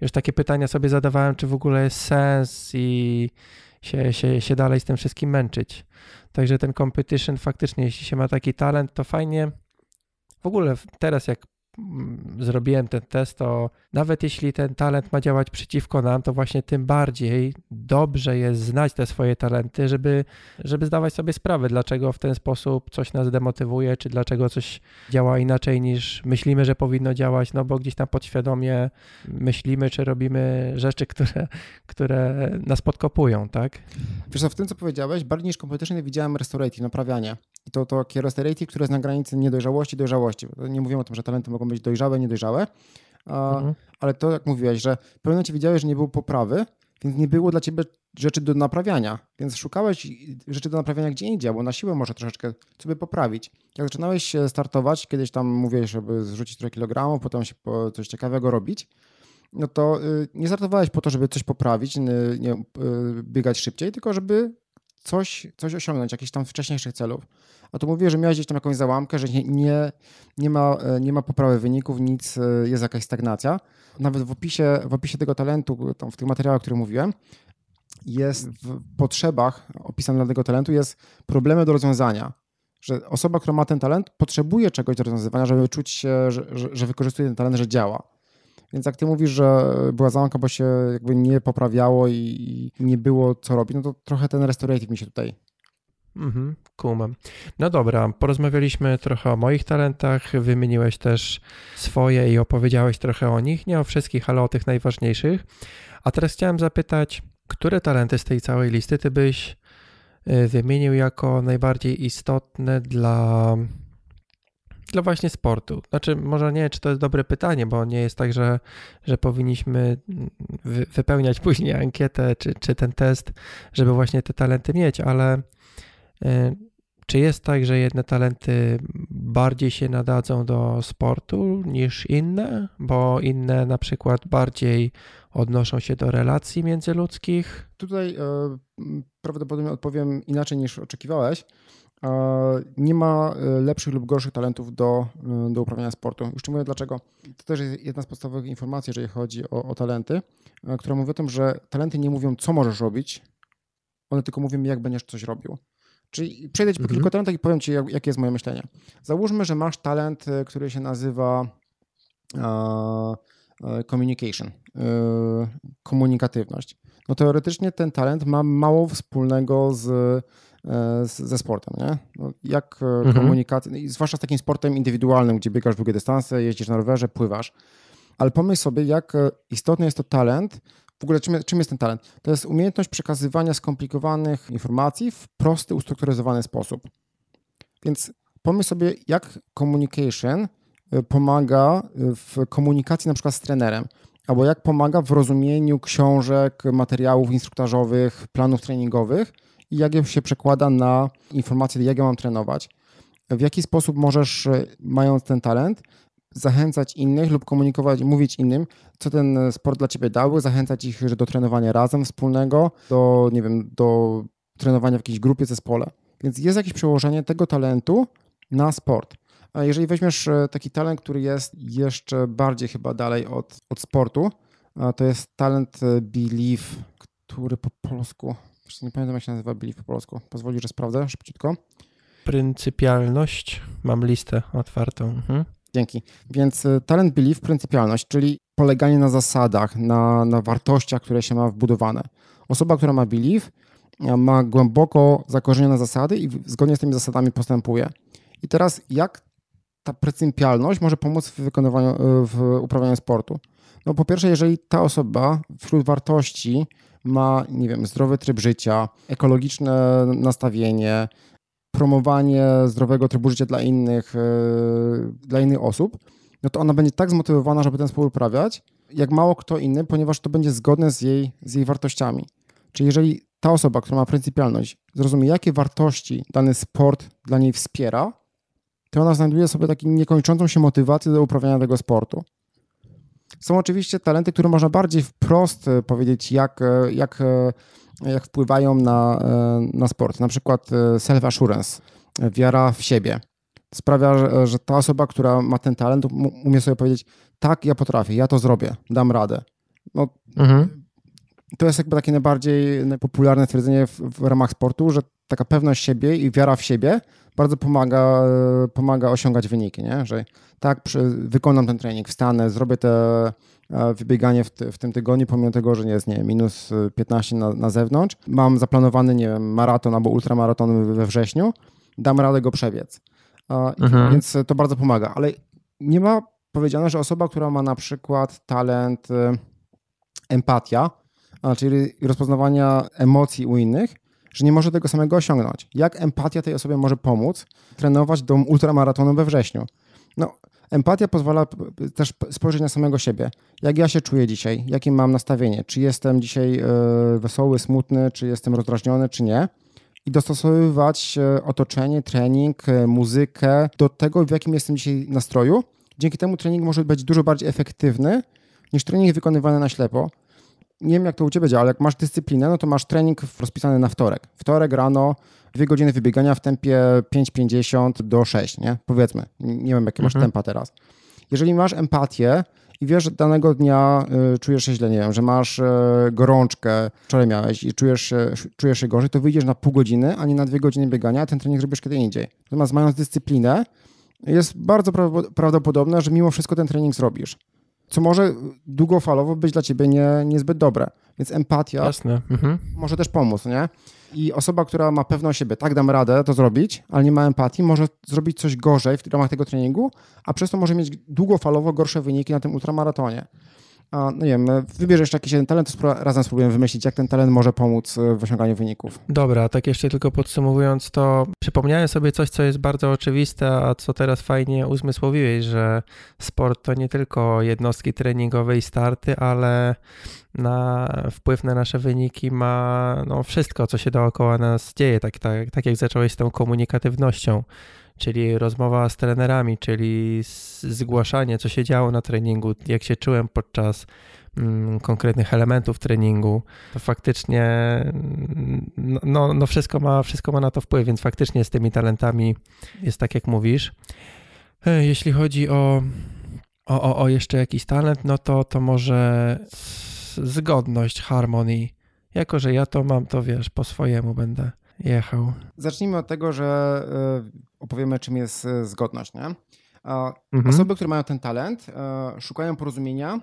już takie pytania sobie zadawałem, czy w ogóle jest sens i się, się, się dalej z tym wszystkim męczyć. Także ten competition faktycznie, jeśli się ma taki talent, to fajnie. W ogóle teraz jak Mm, zrobiłem ten test, to nawet jeśli ten talent ma działać przeciwko nam, to właśnie tym bardziej dobrze jest znać te swoje talenty, żeby, żeby zdawać sobie sprawę, dlaczego w ten sposób coś nas demotywuje, czy dlaczego coś działa inaczej niż myślimy, że powinno działać, no bo gdzieś tam podświadomie myślimy, czy robimy rzeczy, które, które nas podkopują, tak? Wiesz co, w tym, co powiedziałeś, bardziej niż competition widziałem restorative, naprawianie. I to, to takie restorative, które jest na granicy niedojrzałości, dojrzałości. Nie mówimy o tym, że talenty mogą być dojrzałe, niedojrzałe, mhm. ale to jak mówiłeś, że w pewnym momencie widziałeś, że nie było poprawy, więc nie było dla ciebie rzeczy do naprawiania. Więc szukałeś rzeczy do naprawiania gdzie indziej, bo na siłę może troszeczkę sobie poprawić. Jak zaczynałeś startować, kiedyś tam mówiłeś, żeby zrzucić trochę kilogramów, potem się coś ciekawego robić, no to y, nie startowałeś po to, żeby coś poprawić, nie, y, biegać szybciej, tylko żeby coś, coś osiągnąć, jakichś tam wcześniejszych celów. A tu mówię, że miałeś gdzieś tam jakąś załamkę, że nie, nie, nie, ma, e, nie ma poprawy wyników, nic, e, jest jakaś stagnacja. Nawet w opisie, w opisie tego talentu, tam w tych materiałach, o których mówiłem, jest w potrzebach opisane dla tego talentu jest problemy do rozwiązania. Że osoba, która ma ten talent, potrzebuje czegoś do rozwiązywania, żeby czuć się, że, że, że wykorzystuje ten talent, że działa. Więc jak ty mówisz, że była załamka, bo się jakby nie poprawiało i nie było co robić, no to trochę ten restorative mi się tutaj Mhm, kumam. No dobra, porozmawialiśmy trochę o moich talentach, wymieniłeś też swoje i opowiedziałeś trochę o nich, nie o wszystkich, ale o tych najważniejszych. A teraz chciałem zapytać, które talenty z tej całej listy ty byś y, wymienił jako najbardziej istotne dla, dla właśnie sportu? Znaczy, może nie, czy to jest dobre pytanie, bo nie jest tak, że, że powinniśmy wy, wypełniać później ankietę czy, czy ten test, żeby właśnie te talenty mieć, ale E, czy jest tak, że jedne talenty bardziej się nadadzą do sportu niż inne, bo inne na przykład bardziej odnoszą się do relacji międzyludzkich? Tutaj e, prawdopodobnie odpowiem inaczej niż oczekiwałeś. E, nie ma e, lepszych lub gorszych talentów do, e, do uprawiania sportu. Już ci mówię dlaczego. To też jest jedna z podstawowych informacji, jeżeli chodzi o, o talenty, która mówi o tym, że talenty nie mówią, co możesz robić, one tylko mówią jak będziesz coś robił. Czyli przejdę ci po mhm. kilku talentach i powiem ci, jak, jakie jest moje myślenie. Załóżmy, że masz talent, e, który się nazywa communication, komunikatywność. No teoretycznie ten talent ma mało wspólnego z ze sportem, nie? No, jak mhm. komunikacja, no zwłaszcza z takim sportem indywidualnym, gdzie biegasz długie dystanse, jeździsz na rowerze, pływasz. Ale pomyśl sobie, jak istotny jest to talent w ogóle czym, czym jest ten talent? To jest umiejętność przekazywania skomplikowanych informacji w prosty, ustrukturyzowany sposób. Więc pomyśl sobie, jak communication y, pomaga w komunikacji na przykład z trenerem, albo jak pomaga w rozumieniu książek, materiałów instruktażowych, planów treningowych i jak się przekłada na informacje, jak ja mam trenować. W jaki sposób możesz, y, mając ten talent, zachęcać innych lub komunikować, mówić innym, co ten sport dla ciebie dał, zachęcać ich do trenowania razem wspólnego, do, nie wiem, do trenowania w jakiejś grupie, zespole. Więc jest jakieś przełożenie tego talentu na sport. A jeżeli weźmiesz e, taki talent, który jest jeszcze bardziej chyba dalej od, od sportu, to jest talent e, belief, który po polsku, nie pamiętam jak się nazywa belief po polsku, pozwoli, że sprawdzę szybciutko. Pryncypialność, mam listę otwartą. Mhm. Dzięki. Więc y, talent belief, pryncypialność, czyli poleganie na zasadach, na, na wartościach, które się ma wbudowane. Osoba, która ma belief, ma głęboko zakorzenione zasady i zgodnie z tymi zasadami postępuje. I teraz jak ta pryncypialność może pomóc w wykonywaniu, y, w uprawianiu sportu? No po pierwsze, jeżeli ta osoba wśród wartości ma, nie wiem, zdrowy tryb życia, ekologiczne nastawienie, promowanie zdrowego trybu życia dla innych, e, dla innych osób, no to ona będzie tak zmotywowana, żeby ten sport uprawiać, jak mało kto inny, ponieważ to będzie zgodne z jej, z jej wartościami. Czyli jeżeli ta osoba, która ma pryncypialność, zrozumie, jakie wartości dany sport dla niej wspiera, to ona znajduje sobie taką niekończącą się motywację do uprawiania tego sportu. Są oczywiście talenty, które można bardziej wprost e, powiedzieć, jak, e, jak jak wpływają na, e, na sport. Na przykład e, self-assurance, wiara w siebie. Sprawia, że, ta osoba, która ma ten talent, umie sobie powiedzieć, tak, ja potrafię, ja to zrobię, dam radę. No, mhm. To jest jakby takie najbardziej popularne stwierdzenie w, w ramach sportu, że taka pewność siebie i wiara w siebie bardzo pomaga, e, pomaga osiągać wyniki, nie? że tak, przy, wykonam ten trening, wstanę, zrobię te wybieganie w, w, tym tygodniu, pomimo tego, że nie jest nie, minus 15 na, na zewnątrz. Mam nie wiem, maraton albo ultramaraton we wrześniu, dam radę go przebiec. Mhm. Więc to bardzo pomaga, ale nie ma powiedziane, że osoba, która ma na przykład talent empatia, czyli rozpoznawania emocji u innych, że nie może tego samego osiągnąć. Jak empatia tej osobie może pomóc trenować do ultramaratonu we wrześniu? No, Empatia pozwala też spojrzeć na samego siebie. Jak ja się czuję dzisiaj? Jakie mam nastawienie? Czy jestem dzisiaj e, wesoły, smutny, czy jestem rozdrażniony, czy nie? I dostosowywać e, otoczenie, trening, e, muzykę do tego, w jakim jestem dzisiaj nastroju. Dzięki temu trening może być dużo bardziej efektywny niż trening wykonywany na ślepo. Nie wiem, jak to u Ciebie działa, ale jak masz dyscyplinę, no to masz trening rozpisany na wtorek. Wtorek rano dwie godziny wybiegania w tempie 5,50 do 6, nie? Powiedzmy. Nie wiem, jakie mhm. masz tempa teraz. Jeżeli masz empatię i wiesz, że danego dnia y, czujesz się źle, nie wiem, że masz y, gorączkę, wczoraj miałeś i czujesz, czujesz się gorzej, to wyjdziesz na pół godziny, a nie na dwie godziny biegania, a ten trening zrobisz kiedy indziej. Natomiast mając dyscyplinę, jest bardzo prawdopodobne, że mimo wszystko ten trening zrobisz. Co może długofalowo być dla ciebie nie, niezbyt dobre. Więc empatia mhm. może też pomóc, nie? I osoba, która ma pewność siebie, tak dam radę to zrobić, ale nie ma empatii, może zrobić coś gorzej w ramach tego treningu, a przez to może mieć długofalowo gorsze wyniki na tym ultramaratonie. A, no nie wiem, wybierz jeszcze jakiś jeden talent, to razem spróbujemy wymyślić, jak ten talent może pomóc e, w osiąganiu wyników. Dobra, tak jeszcze tylko podsumowując, to przypomniałem sobie coś, co jest bardzo oczywiste, a co teraz fajnie uzmysłowiłeś, że sport to nie tylko jednostki treningowe i starty, ale na wpływ na nasze wyniki ma no, wszystko, co się dookoła nas dzieje, tak, tak, tak jak zacząłeś z tą komunikatywnością czyli rozmowa z trenerami, czyli zgłaszanie, co się działo na treningu, jak się czułem podczas mm, konkretnych elementów treningu, to faktycznie mm, no, no wszystko, ma, wszystko ma na to wpływ, więc faktycznie z tymi talentami jest tak, jak mówisz. Jeśli chodzi o, o, o jeszcze jakiś talent, no to, to może zgodność, harmonii jako że ja to mam, to wiesz, po swojemu będę jechał. Zacznijmy od tego, że opowiemy, czym jest zgodność. Nie? Mhm. Osoby, które mają ten talent, szukają porozumienia,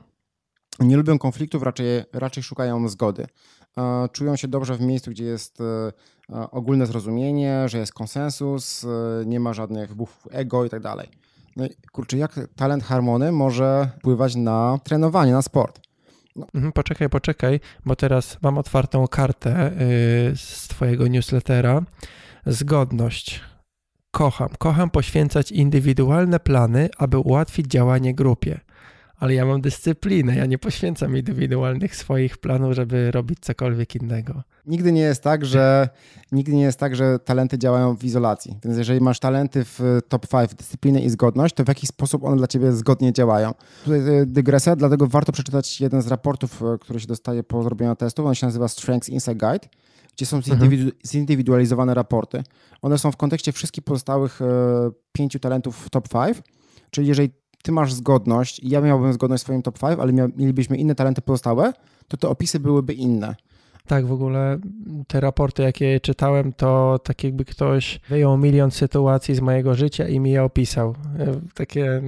nie lubią konfliktów, raczej, raczej szukają zgody. Czują się dobrze w miejscu, gdzie jest ogólne zrozumienie, że jest konsensus, nie ma żadnych wybuchów ego i tak dalej. No i kurczę, jak talent harmony może wpływać na trenowanie, na sport? No. Mhm, poczekaj, poczekaj, bo teraz mam otwartą kartę yy, z Twojego newslettera. Zgodność. Kocham. Kocham poświęcać indywidualne plany, aby ułatwić działanie grupie ale ja mam dyscyplinę, ja nie poświęcam indywidualnych swoich planów, żeby robić cokolwiek innego. Nigdy nie jest tak, że nigdy nie jest tak, że talenty działają w izolacji. Więc jeżeli masz talenty w top 5, dyscyplinę i zgodność, to w jaki sposób one dla ciebie zgodnie działają? Tutaj e, dygresja, dlatego warto przeczytać jeden z raportów, e, który się dostaje po zrobieniu testu. On się nazywa Strengths Insight Guide, gdzie są mhm. zindywidualizowane raporty. One są w kontekście wszystkich pozostałych e, pięciu talentów w top 5. Czyli jeżeli ty masz zgodność i ja miałbym zgodność w swoim top 5, ale mielibyśmy inne talenty pozostałe, to te opisy byłyby inne. Tak, w ogóle te raporty, jakie czytałem, to tak jakby ktoś wyjął milion sytuacji z mojego życia i mi je opisał. E, takie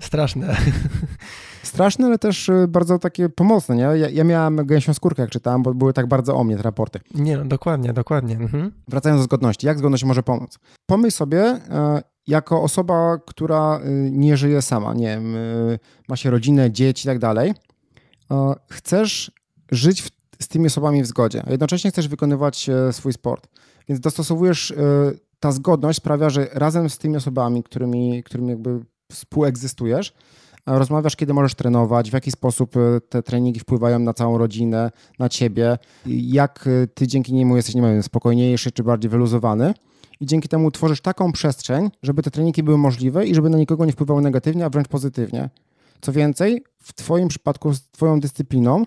straszne. Straszne, ale też e, bardzo takie pomocne, nie? Ja, ja miałem gęsią skórkę, jak czytałem, bo były tak bardzo o mnie te raporty. Nie, no dokładnie, dokładnie. Mhm. Wracając do zgodności, jak zgodność może pomóc? Pomyśl sobie, e, jako osoba, która y, nie żyje sama, nie wiem, y, ma się rodzinę, dzieci i tak dalej, chcesz żyć w, z tymi osobami w zgodzie, a jednocześnie chcesz wykonywać e, swój sport. Więc dostosowujesz, e, ta zgodność sprawia, że razem z tymi osobami, którymi, którymi jakby współegzystujesz, rozmawiasz, kiedy możesz trenować, w jaki sposób e, te treningi wpływają na całą rodzinę, na ciebie, jak ty dzięki niemu jesteś, nie wiem, spokojniejszy czy bardziej wyluzowany i dzięki temu tworzysz taką przestrzeń, żeby te treningi były możliwe i żeby na nikogo nie wpływały negatywnie, a wręcz pozytywnie. Co więcej, w Twoim przypadku z Twoją dyscypliną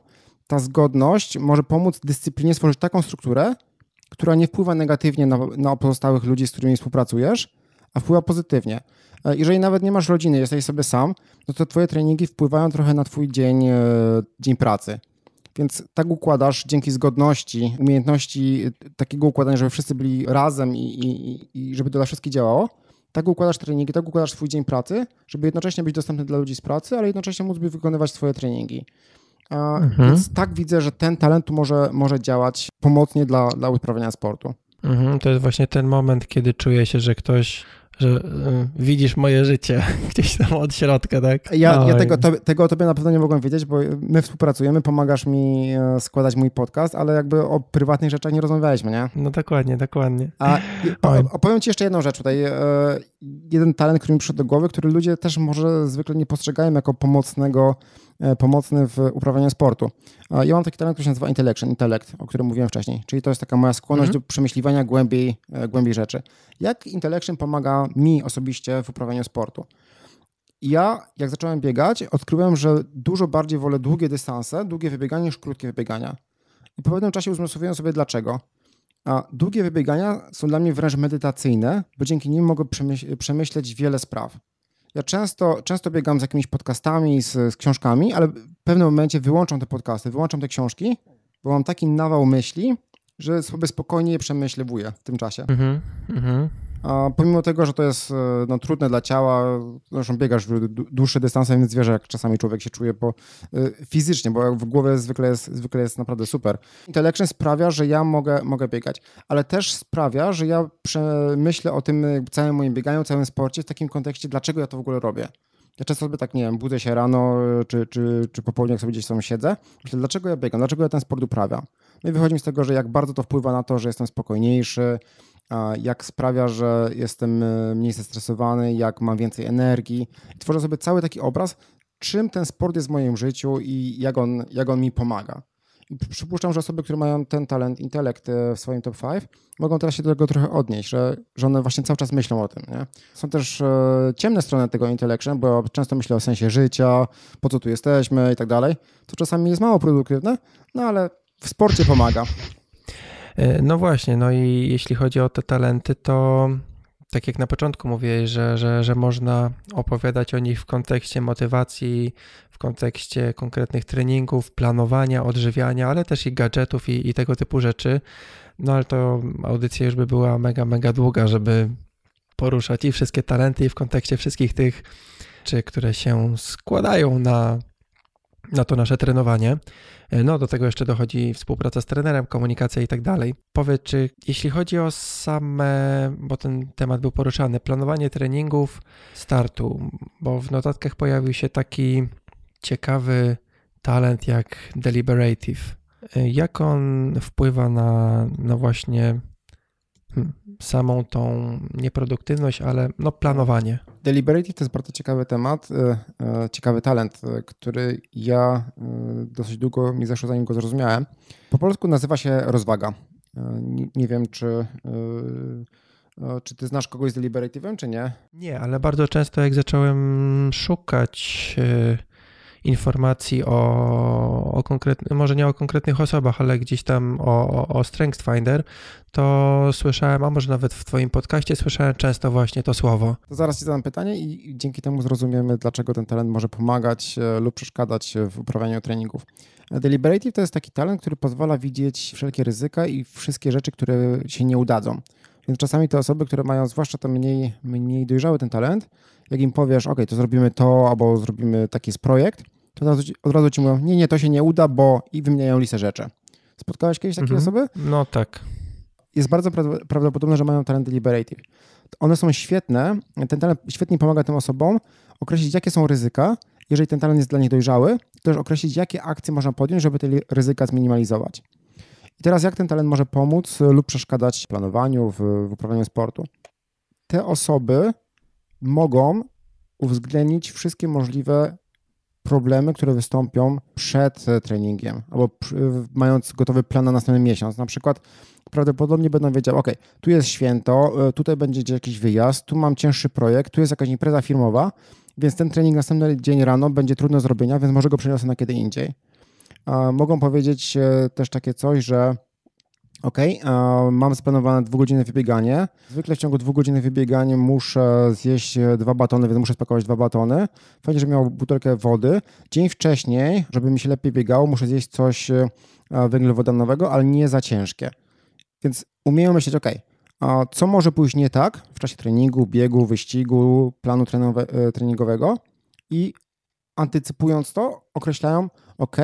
ta zgodność może pomóc dyscyplinie stworzyć taką strukturę, która nie wpływa negatywnie na, na pozostałych ludzi, z którymi współpracujesz, a wpływa pozytywnie. E, jeżeli nawet nie masz rodziny, jesteś sobie sam, no to Twoje treningi wpływają trochę na Twój dzień, e, dzień pracy. Więc tak układasz dzięki zgodności, umiejętności takiego układania, żeby wszyscy byli razem i, i, i żeby to dla wszystkich działało. Tak układasz treningi, tak układasz swój dzień pracy, żeby jednocześnie być dostępny dla ludzi z pracy, ale jednocześnie móc wykonywać swoje treningi. Mhm. Więc tak widzę, że ten talent może, może działać pomocnie dla, dla uprawiania sportu. Mhm, to jest właśnie ten moment, kiedy czuję się, że ktoś że y, widzisz moje życie gdzieś tam od środka, tak? Ja, ja tego, to, tego o tobie na pewno nie mogłem wiedzieć, bo my współpracujemy, pomagasz mi e, składać mój podcast, ale jakby o prywatnych rzeczach nie rozmawialiśmy, nie? No dokładnie, dokładnie. A opowiem ci jeszcze jedną rzecz tutaj. E, jeden talent, który mi przyszedł do głowy, który ludzie też może zwykle nie postrzegają jako pomocnego pomocny w uprawianiu sportu. Ja mam taki talent, który się nazywa intellection, intelekt, o którym mówiłem wcześniej, czyli to jest taka moja skłonność -hmm. do przemyśliwania głębiej, e, głębiej rzeczy. Jak intellection pomaga mi osobiście w uprawianiu sportu? Ja, jak zacząłem biegać, odkryłem, że dużo bardziej wolę długie dystanse, długie wybieganie niż krótkie wybiegania. I po pewnym czasie uzmysłowiłem sobie dlaczego. A długie wybiegania są dla mnie wręcz medytacyjne, bo dzięki nim mogę przemyśleć wiele spraw. Ja często, często biegam z jakimiś podcastami, z, z książkami, ale w pewnym momencie wyłączam te podcasty, wyłączam te książki, bo mam taki nawał myśli, że sobie spokojnie je przemyślewuję w tym czasie. Mm -hmm, a pomimo tego, że to jest e, no, trudne dla ciała, zresztą biegasz dłuższe dystanse, więc wiesz, jak czasami człowiek się czuje po, e, fizycznie, bo w głowie zwykle jest, zwykle jest naprawdę super. Intellection sprawia, że ja mogę, mogę biegać, ale też sprawia, że ja myślę o tym całym moim bieganiu, całym sporcie w takim kontekście, dlaczego ja to w ogóle robię. Ja często sobie tak, nie wiem, budzę się rano, czy, czy, czy po południu, jak sobie gdzieś tam siedzę, myślę, dlaczego ja biegam, dlaczego ja ten sport uprawiam. No i wychodzi mi z tego, że jak bardzo to wpływa na to, że jestem spokojniejszy, jak sprawia, że jestem e, mniej zestresowany, jak mam więcej energii. Tworzę sobie cały taki obraz, czym ten sport jest w moim życiu i jak on, jak on mi pomaga. I przypuszczam, że osoby, które mają ten talent, intelekt e, w swoim top 5, mogą teraz się do tego trochę odnieść, że, że one właśnie cały czas myślą o tym. Nie? Są też e, ciemne strony tego intellection, bo często myślę o sensie życia, po co tu jesteśmy i tak dalej, to czasami jest mało produktywne, no ale w sporcie pomaga. E, no właśnie, no i jeśli chodzi o te talenty, to tak jak na początku mówiłeś, że, że, że można opowiadać o nich w kontekście motywacji, w kontekście konkretnych treningów, planowania, odżywiania, ale też i gadżetów i, i tego typu rzeczy. No ale to audycja już by była mega, mega długa, żeby poruszać i wszystkie talenty, i w kontekście wszystkich tych, czy które się składają na, na to nasze trenowanie. No, do tego jeszcze dochodzi współpraca z trenerem, komunikacja i tak dalej. Powiedz, czy jeśli chodzi o same, bo ten temat był poruszany, planowanie treningów startu, bo w notatkach pojawił się taki ciekawy talent jak deliberative. Jak on wpływa na, na właśnie samą tą nieproduktywność, ale no planowanie? Deliberative to jest bardzo ciekawy temat, e, e, ciekawy talent, e, który ja dosyć długo mi zeszło, zanim go zrozumiałem. Po polsku nazywa się rozwaga. Nie, wiem, czy, czy ty znasz kogoś z Deliberative'em, czy nie? Nie, ale bardzo często jak zacząłem szukać informacji o, o konkretnych, może nie o konkretnych osobach, ale gdzieś tam o, o Strength Finder, to słyszałem, a może nawet w Twoim podcaście słyszałem często właśnie to słowo. To zaraz Ci zadam pytanie i dzięki temu zrozumiemy, dlaczego ten talent może pomagać e, lub przeszkadzać w uprawianiu treningów. Deliberative to jest taki talent, który pozwala widzieć wszelkie ryzyka i wszystkie rzeczy, które się nie udadzą. Więc czasami te osoby, które mają zwłaszcza to mniej, mniej dojrzały ten talent, jak im powiesz, ok, to zrobimy to, albo zrobimy taki jest projekt, to od razu, ci, od razu ci mówią, nie, nie, to się nie uda, bo i wymieniają listę rzeczy. Spotkałeś kiedyś takie mhm. osoby? No tak. Jest bardzo prawdopodobne, że mają talent deliberative. One są świetne, ten talent świetnie pomaga tym osobom określić, jakie są ryzyka, jeżeli ten talent jest dla nich dojrzały, to też określić, jakie akcje można podjąć, żeby te ryzyka zminimalizować. I teraz jak ten talent może pomóc lub przeszkadzać w planowaniu, w, w uprawianiu sportu? Te osoby mogą uwzględnić wszystkie możliwe problemy, które wystąpią przed e, treningiem albo mając gotowy plan na następny miesiąc. Na przykład prawdopodobnie będą wiedziały, ok, tu jest święto, e, tutaj będzie jakiś wyjazd, tu mam cięższy projekt, tu jest jakaś impreza firmowa, więc ten trening następny dzień rano będzie trudno zrobienia, więc może go przeniosę na kiedy indziej. Mogą powiedzieć e, też takie coś, że OK, mam zaplanowane dwugodzinne wybieganie. Zwykle w ciągu godzin wybiegania muszę zjeść dwa batony, więc muszę spakować dwa batony. Fajnie, że miał butelkę wody. Dzień wcześniej, żeby mi się lepiej biegało, muszę zjeść coś e, węglowodanowego, ale nie za ciężkie. Więc umieją myśleć, OK, co może pójść nie tak w czasie treningu, biegu, wyścigu, planu e, treningowego i antycypując to, określają, OK,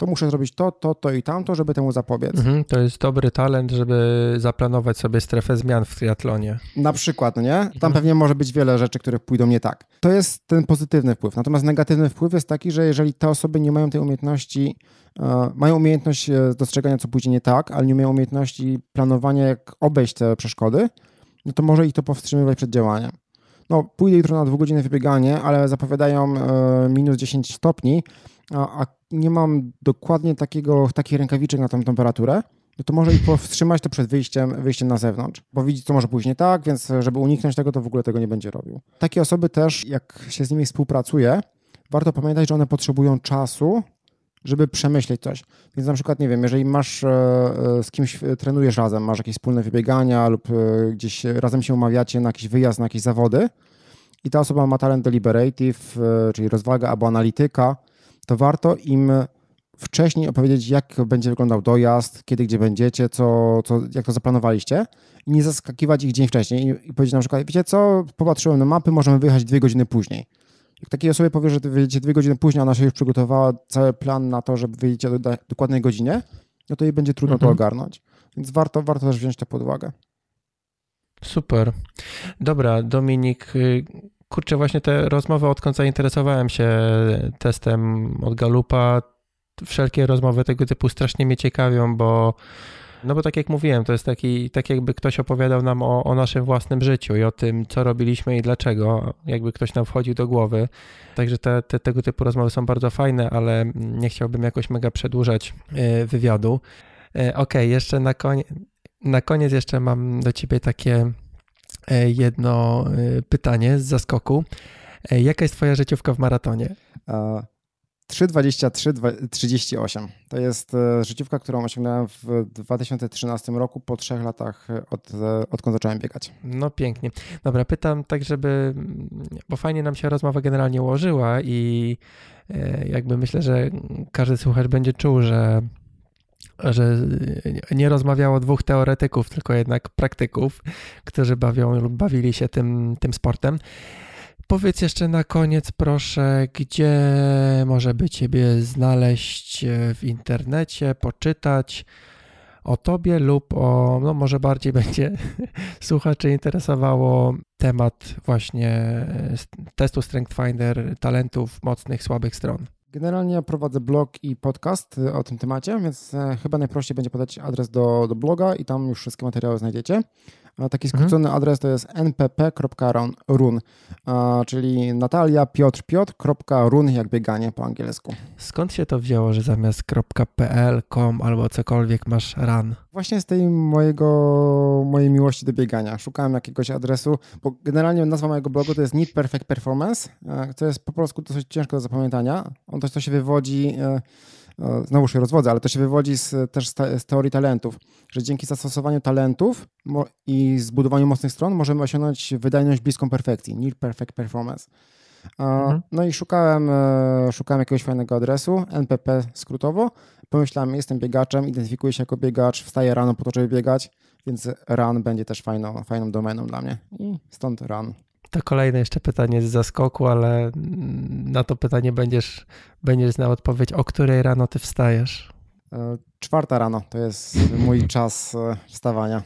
to muszę zrobić to, to, to i tamto, żeby temu zapobiec. Mhm, to jest dobry talent, żeby zaplanować sobie strefę zmian w triatlonie. Na przykład, nie? Tam mhm. pewnie może być wiele rzeczy, które pójdą nie tak. To jest ten pozytywny wpływ. Natomiast negatywny wpływ jest taki, że jeżeli te osoby nie mają tej umiejętności, uh, mają umiejętność e, dostrzegania, co pójdzie nie tak, ale nie mają umiejętności planowania, jak obejść te przeszkody, no to może ich to powstrzymywać przed działaniem no pójdę jutro na dwugodzinne wybieganie, ale zapowiadają e, minus 10 stopni, a, a, nie mam dokładnie takiego, takiej rękawiczek na tą temperaturę, no to może ich powstrzymać to przed wyjściem, wyjściem na zewnątrz, bo widzi, co może pójść nie tak, więc żeby uniknąć tego, to w ogóle tego nie będzie robił. Takie osoby też, jak się z nimi współpracuje, warto pamiętać, że one potrzebują czasu, żeby przemyśleć coś. Więc na przykład, nie wiem, jeżeli masz e, e, z kimś, e, trenujesz razem, masz jakieś wspólne wybiegania lub gdzieś razem się umawiacie na jakiś wyjazd, na jakieś zawody i ta osoba ma talent deliberative, czyli rozwaga albo analityka, to warto im wcześniej opowiedzieć, jak będzie wyglądał dojazd, kiedy, gdzie będziecie, co, co, jak to zaplanowaliście i nie zaskakiwać ich dzień wcześniej i, i powiedzieć na przykład, wiecie co, popatrzyłem na mapy, możemy wyjechać dwie godziny później. Jak takiej osobie powie, że wyjedziecie dwie godziny później, ona się już przygotowała cały plan na to, żeby wyjedziecie do dokładnej godzinie, no to jej będzie trudno mhm. to ogarnąć. Więc warto, warto też wziąć to pod uwagę. Super. Dobra, Dominik, y, kurczę, właśnie te rozmowy, odkąd zainteresowałem się testem od Galupa, wszelkie rozmowy tego typu strasznie mnie ciekawią, bo no bo tak jak mówiłem, to jest taki, tak jakby ktoś opowiadał nam o, o naszym własnym życiu i o tym, co robiliśmy i dlaczego, jakby ktoś nam wchodził do głowy. Także te, te, tego typu rozmowy są bardzo fajne, ale nie chciałbym jakoś mega przedłużać e, wywiadu. E, okej, okay, jeszcze na, konie, na koniec jeszcze mam do ciebie takie jedno pytanie z zaskoku. Jaka jest twoja życiówka w maratonie? 3.23.38. To jest e, życiówka, którą osiągnąłem w 2013 roku po trzech latach od, e, odkąd zacząłem biegać. No pięknie. Dobra, pytam tak, żeby, bo fajnie nam się rozmowa generalnie ułożyła i e, jakby myślę, że każdy słuchacz będzie czuł, że że nie rozmawiało dwóch teoretyków, tylko jednak praktyków, którzy bawią lub bawili się tym, tym sportem. Powiedz jeszcze na koniec, proszę, gdzie może by Ciebie znaleźć e, w internecie, poczytać o Tobie lub o, no może bardziej będzie słuchaczy interesowało temat właśnie e, testu Strength Finder, talentów, mocnych, słabych stron. Generalnie prowadzę blog i podcast y, o tym temacie, więc e, chyba najprościej będzie podać adres do, do bloga i tam już wszystkie materiały znajdziecie. Taki mhm. skrócony mhm. adres to jest npp.run, czyli Natalia Piotr Piotr.run jak bieganie po angielsku. Skąd się to wzięło, że zamiast .pl, com albo cokolwiek masz run? Właśnie z tej mojego, mojej miłości do biegania. Szukałem jakiegoś adresu, bo generalnie nazwa mojego blogu to jest Need Perfect Performance, to jest po polsku dosyć ciężko do zapamiętania. On też to się wywodzi e, E, znowu się rozwodzę, ale to się wywodzi z, też z, teorii talentów, że dzięki zastosowaniu talentów i zbudowaniu mocnych stron możemy osiągnąć wydajność bliską perfekcji, near perfect performance. Mhm. No i szukałem, e, szukałem jakiegoś fajnego adresu, NPP skrótowo. Pomyślałem, jestem biegaczem, identyfikuję się jako biegacz, wstaję rano po to, żeby biegać, więc run będzie też fajną, fajną domeną dla mnie i stąd run. To kolejne jeszcze pytanie z zaskoku, ale na to pytanie będziesz, będziesz znał odpowiedź. O której rano ty wstajesz? E, czwarta rano to jest mój czas e, wstawania.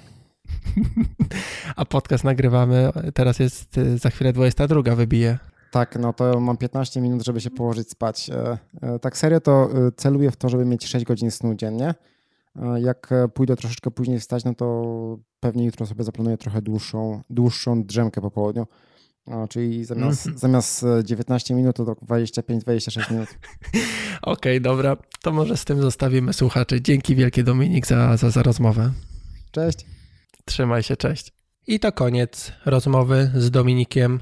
A podcast nagrywamy, teraz jest e, za chwilę 22 wybije. Tak, no to mam 15 minut, żeby się położyć spać. Tak serio to celuję w to, żeby mieć 6 godzin snu dziennie. Jak pójdę troszeczkę później wstać, no to pewnie jutro sobie zaplanuję trochę dłuższą, dłuższą drzemkę po południu. O, czyli zamiast, mm. zamiast 19 minut to 25-26 minut. Okej, okay, dobra. To może z tym zostawimy słuchaczy. Dzięki wielkie Dominik za, za, za rozmowę. Cześć. Trzymaj się, cześć. I to koniec rozmowy z Dominikiem.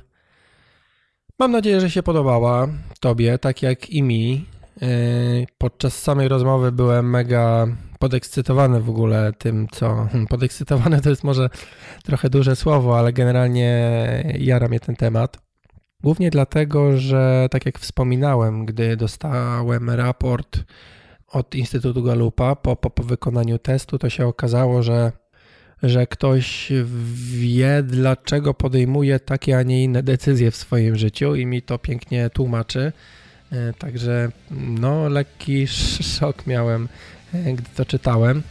Mam nadzieję, że się podobała Tobie, tak jak i mi. Yy, podczas samej rozmowy byłem mega podekscytowany w ogóle tym, co. Hmm, podekscytowany to jest może trochę duże słowo, ale generalnie jara mnie ten temat. Głównie dlatego, że tak jak wspominałem, gdy dostałem raport od Instytutu Galupa po, po, po wykonaniu testu, to się okazało, że, że ktoś wie, dlaczego podejmuje takie, a nie inne decyzje w swoim życiu i mi to pięknie tłumaczy. E, także no, lekki szok miałem gdy to czytałem.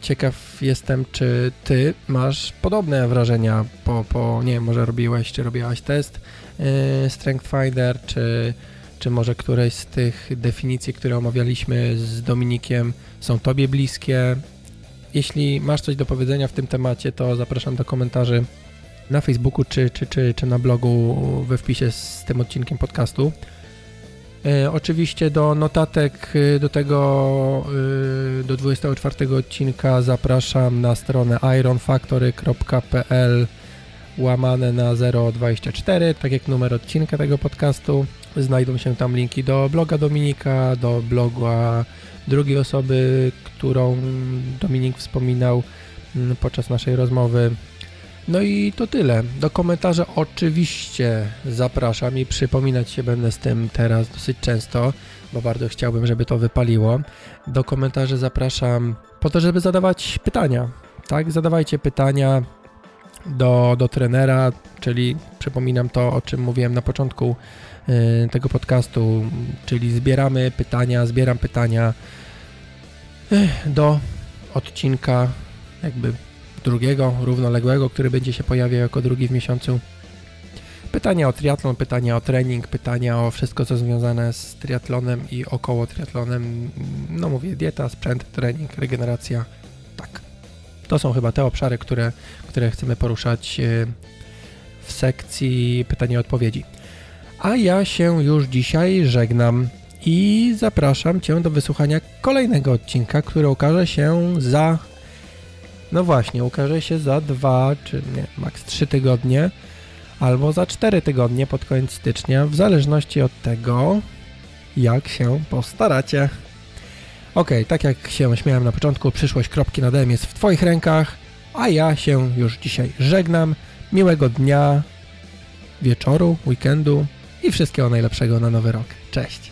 Ciekaw jestem, czy ty masz podobne wrażenia po, po nie wiem, może robiłeś, czy robiłaś test yy, Strength Finder, czy, czy może któreś z tych definicji, które omawialiśmy z Dominikiem są tobie bliskie. Jeśli masz coś do powiedzenia w tym temacie, to zapraszam do komentarzy na Facebooku czy, czy, czy, czy na blogu we wpisie z tym odcinkiem podcastu. E, oczywiście do notatek e, do tego, e, do 24 odcinka zapraszam na stronę ironfactory.pl łamane na 024, tak jak numer odcinka tego podcastu. Znajdą się tam linki do bloga Dominika, do bloga drugiej osoby, którą Dominik wspominał mm, podczas naszej rozmowy. No i to tyle. Do komentarzy oczywiście zapraszam i przypominać się będę z tym teraz dosyć często, bo bardzo chciałbym, żeby to wypaliło. Do komentarzy zapraszam po to, żeby zadawać pytania. Tak, zadawajcie pytania do, do trenera, czyli przypominam to, o czym mówiłem na początku yy, tego podcastu, czyli zbieramy pytania, zbieram pytania yy, do odcinka jakby drugiego, równoległego, który będzie się pojawiał jako drugi w miesiącu. Pytania o triatlon, pytania o trening, pytania o wszystko, co związane z triatlonem i około triatlonem. No mówię, dieta, sprzęt, trening, regeneracja. Tak. To są chyba te obszary, które, które chcemy poruszać e, w sekcji pytania i odpowiedzi. A ja się już dzisiaj żegnam i zapraszam Cię do wysłuchania kolejnego odcinka, który ukaże się za no właśnie, ukaże się za dwa, czy nie, maks trzy tygodnie, albo za cztery tygodnie pod koniec stycznia, w zależności od tego, jak się postaracie. Ok, tak jak się śmiałem na początku, przyszłość kropki na jest w Twoich rękach, a ja się już dzisiaj żegnam. Miłego dnia, wieczoru, weekendu i wszystkiego najlepszego na nowy rok. Cześć!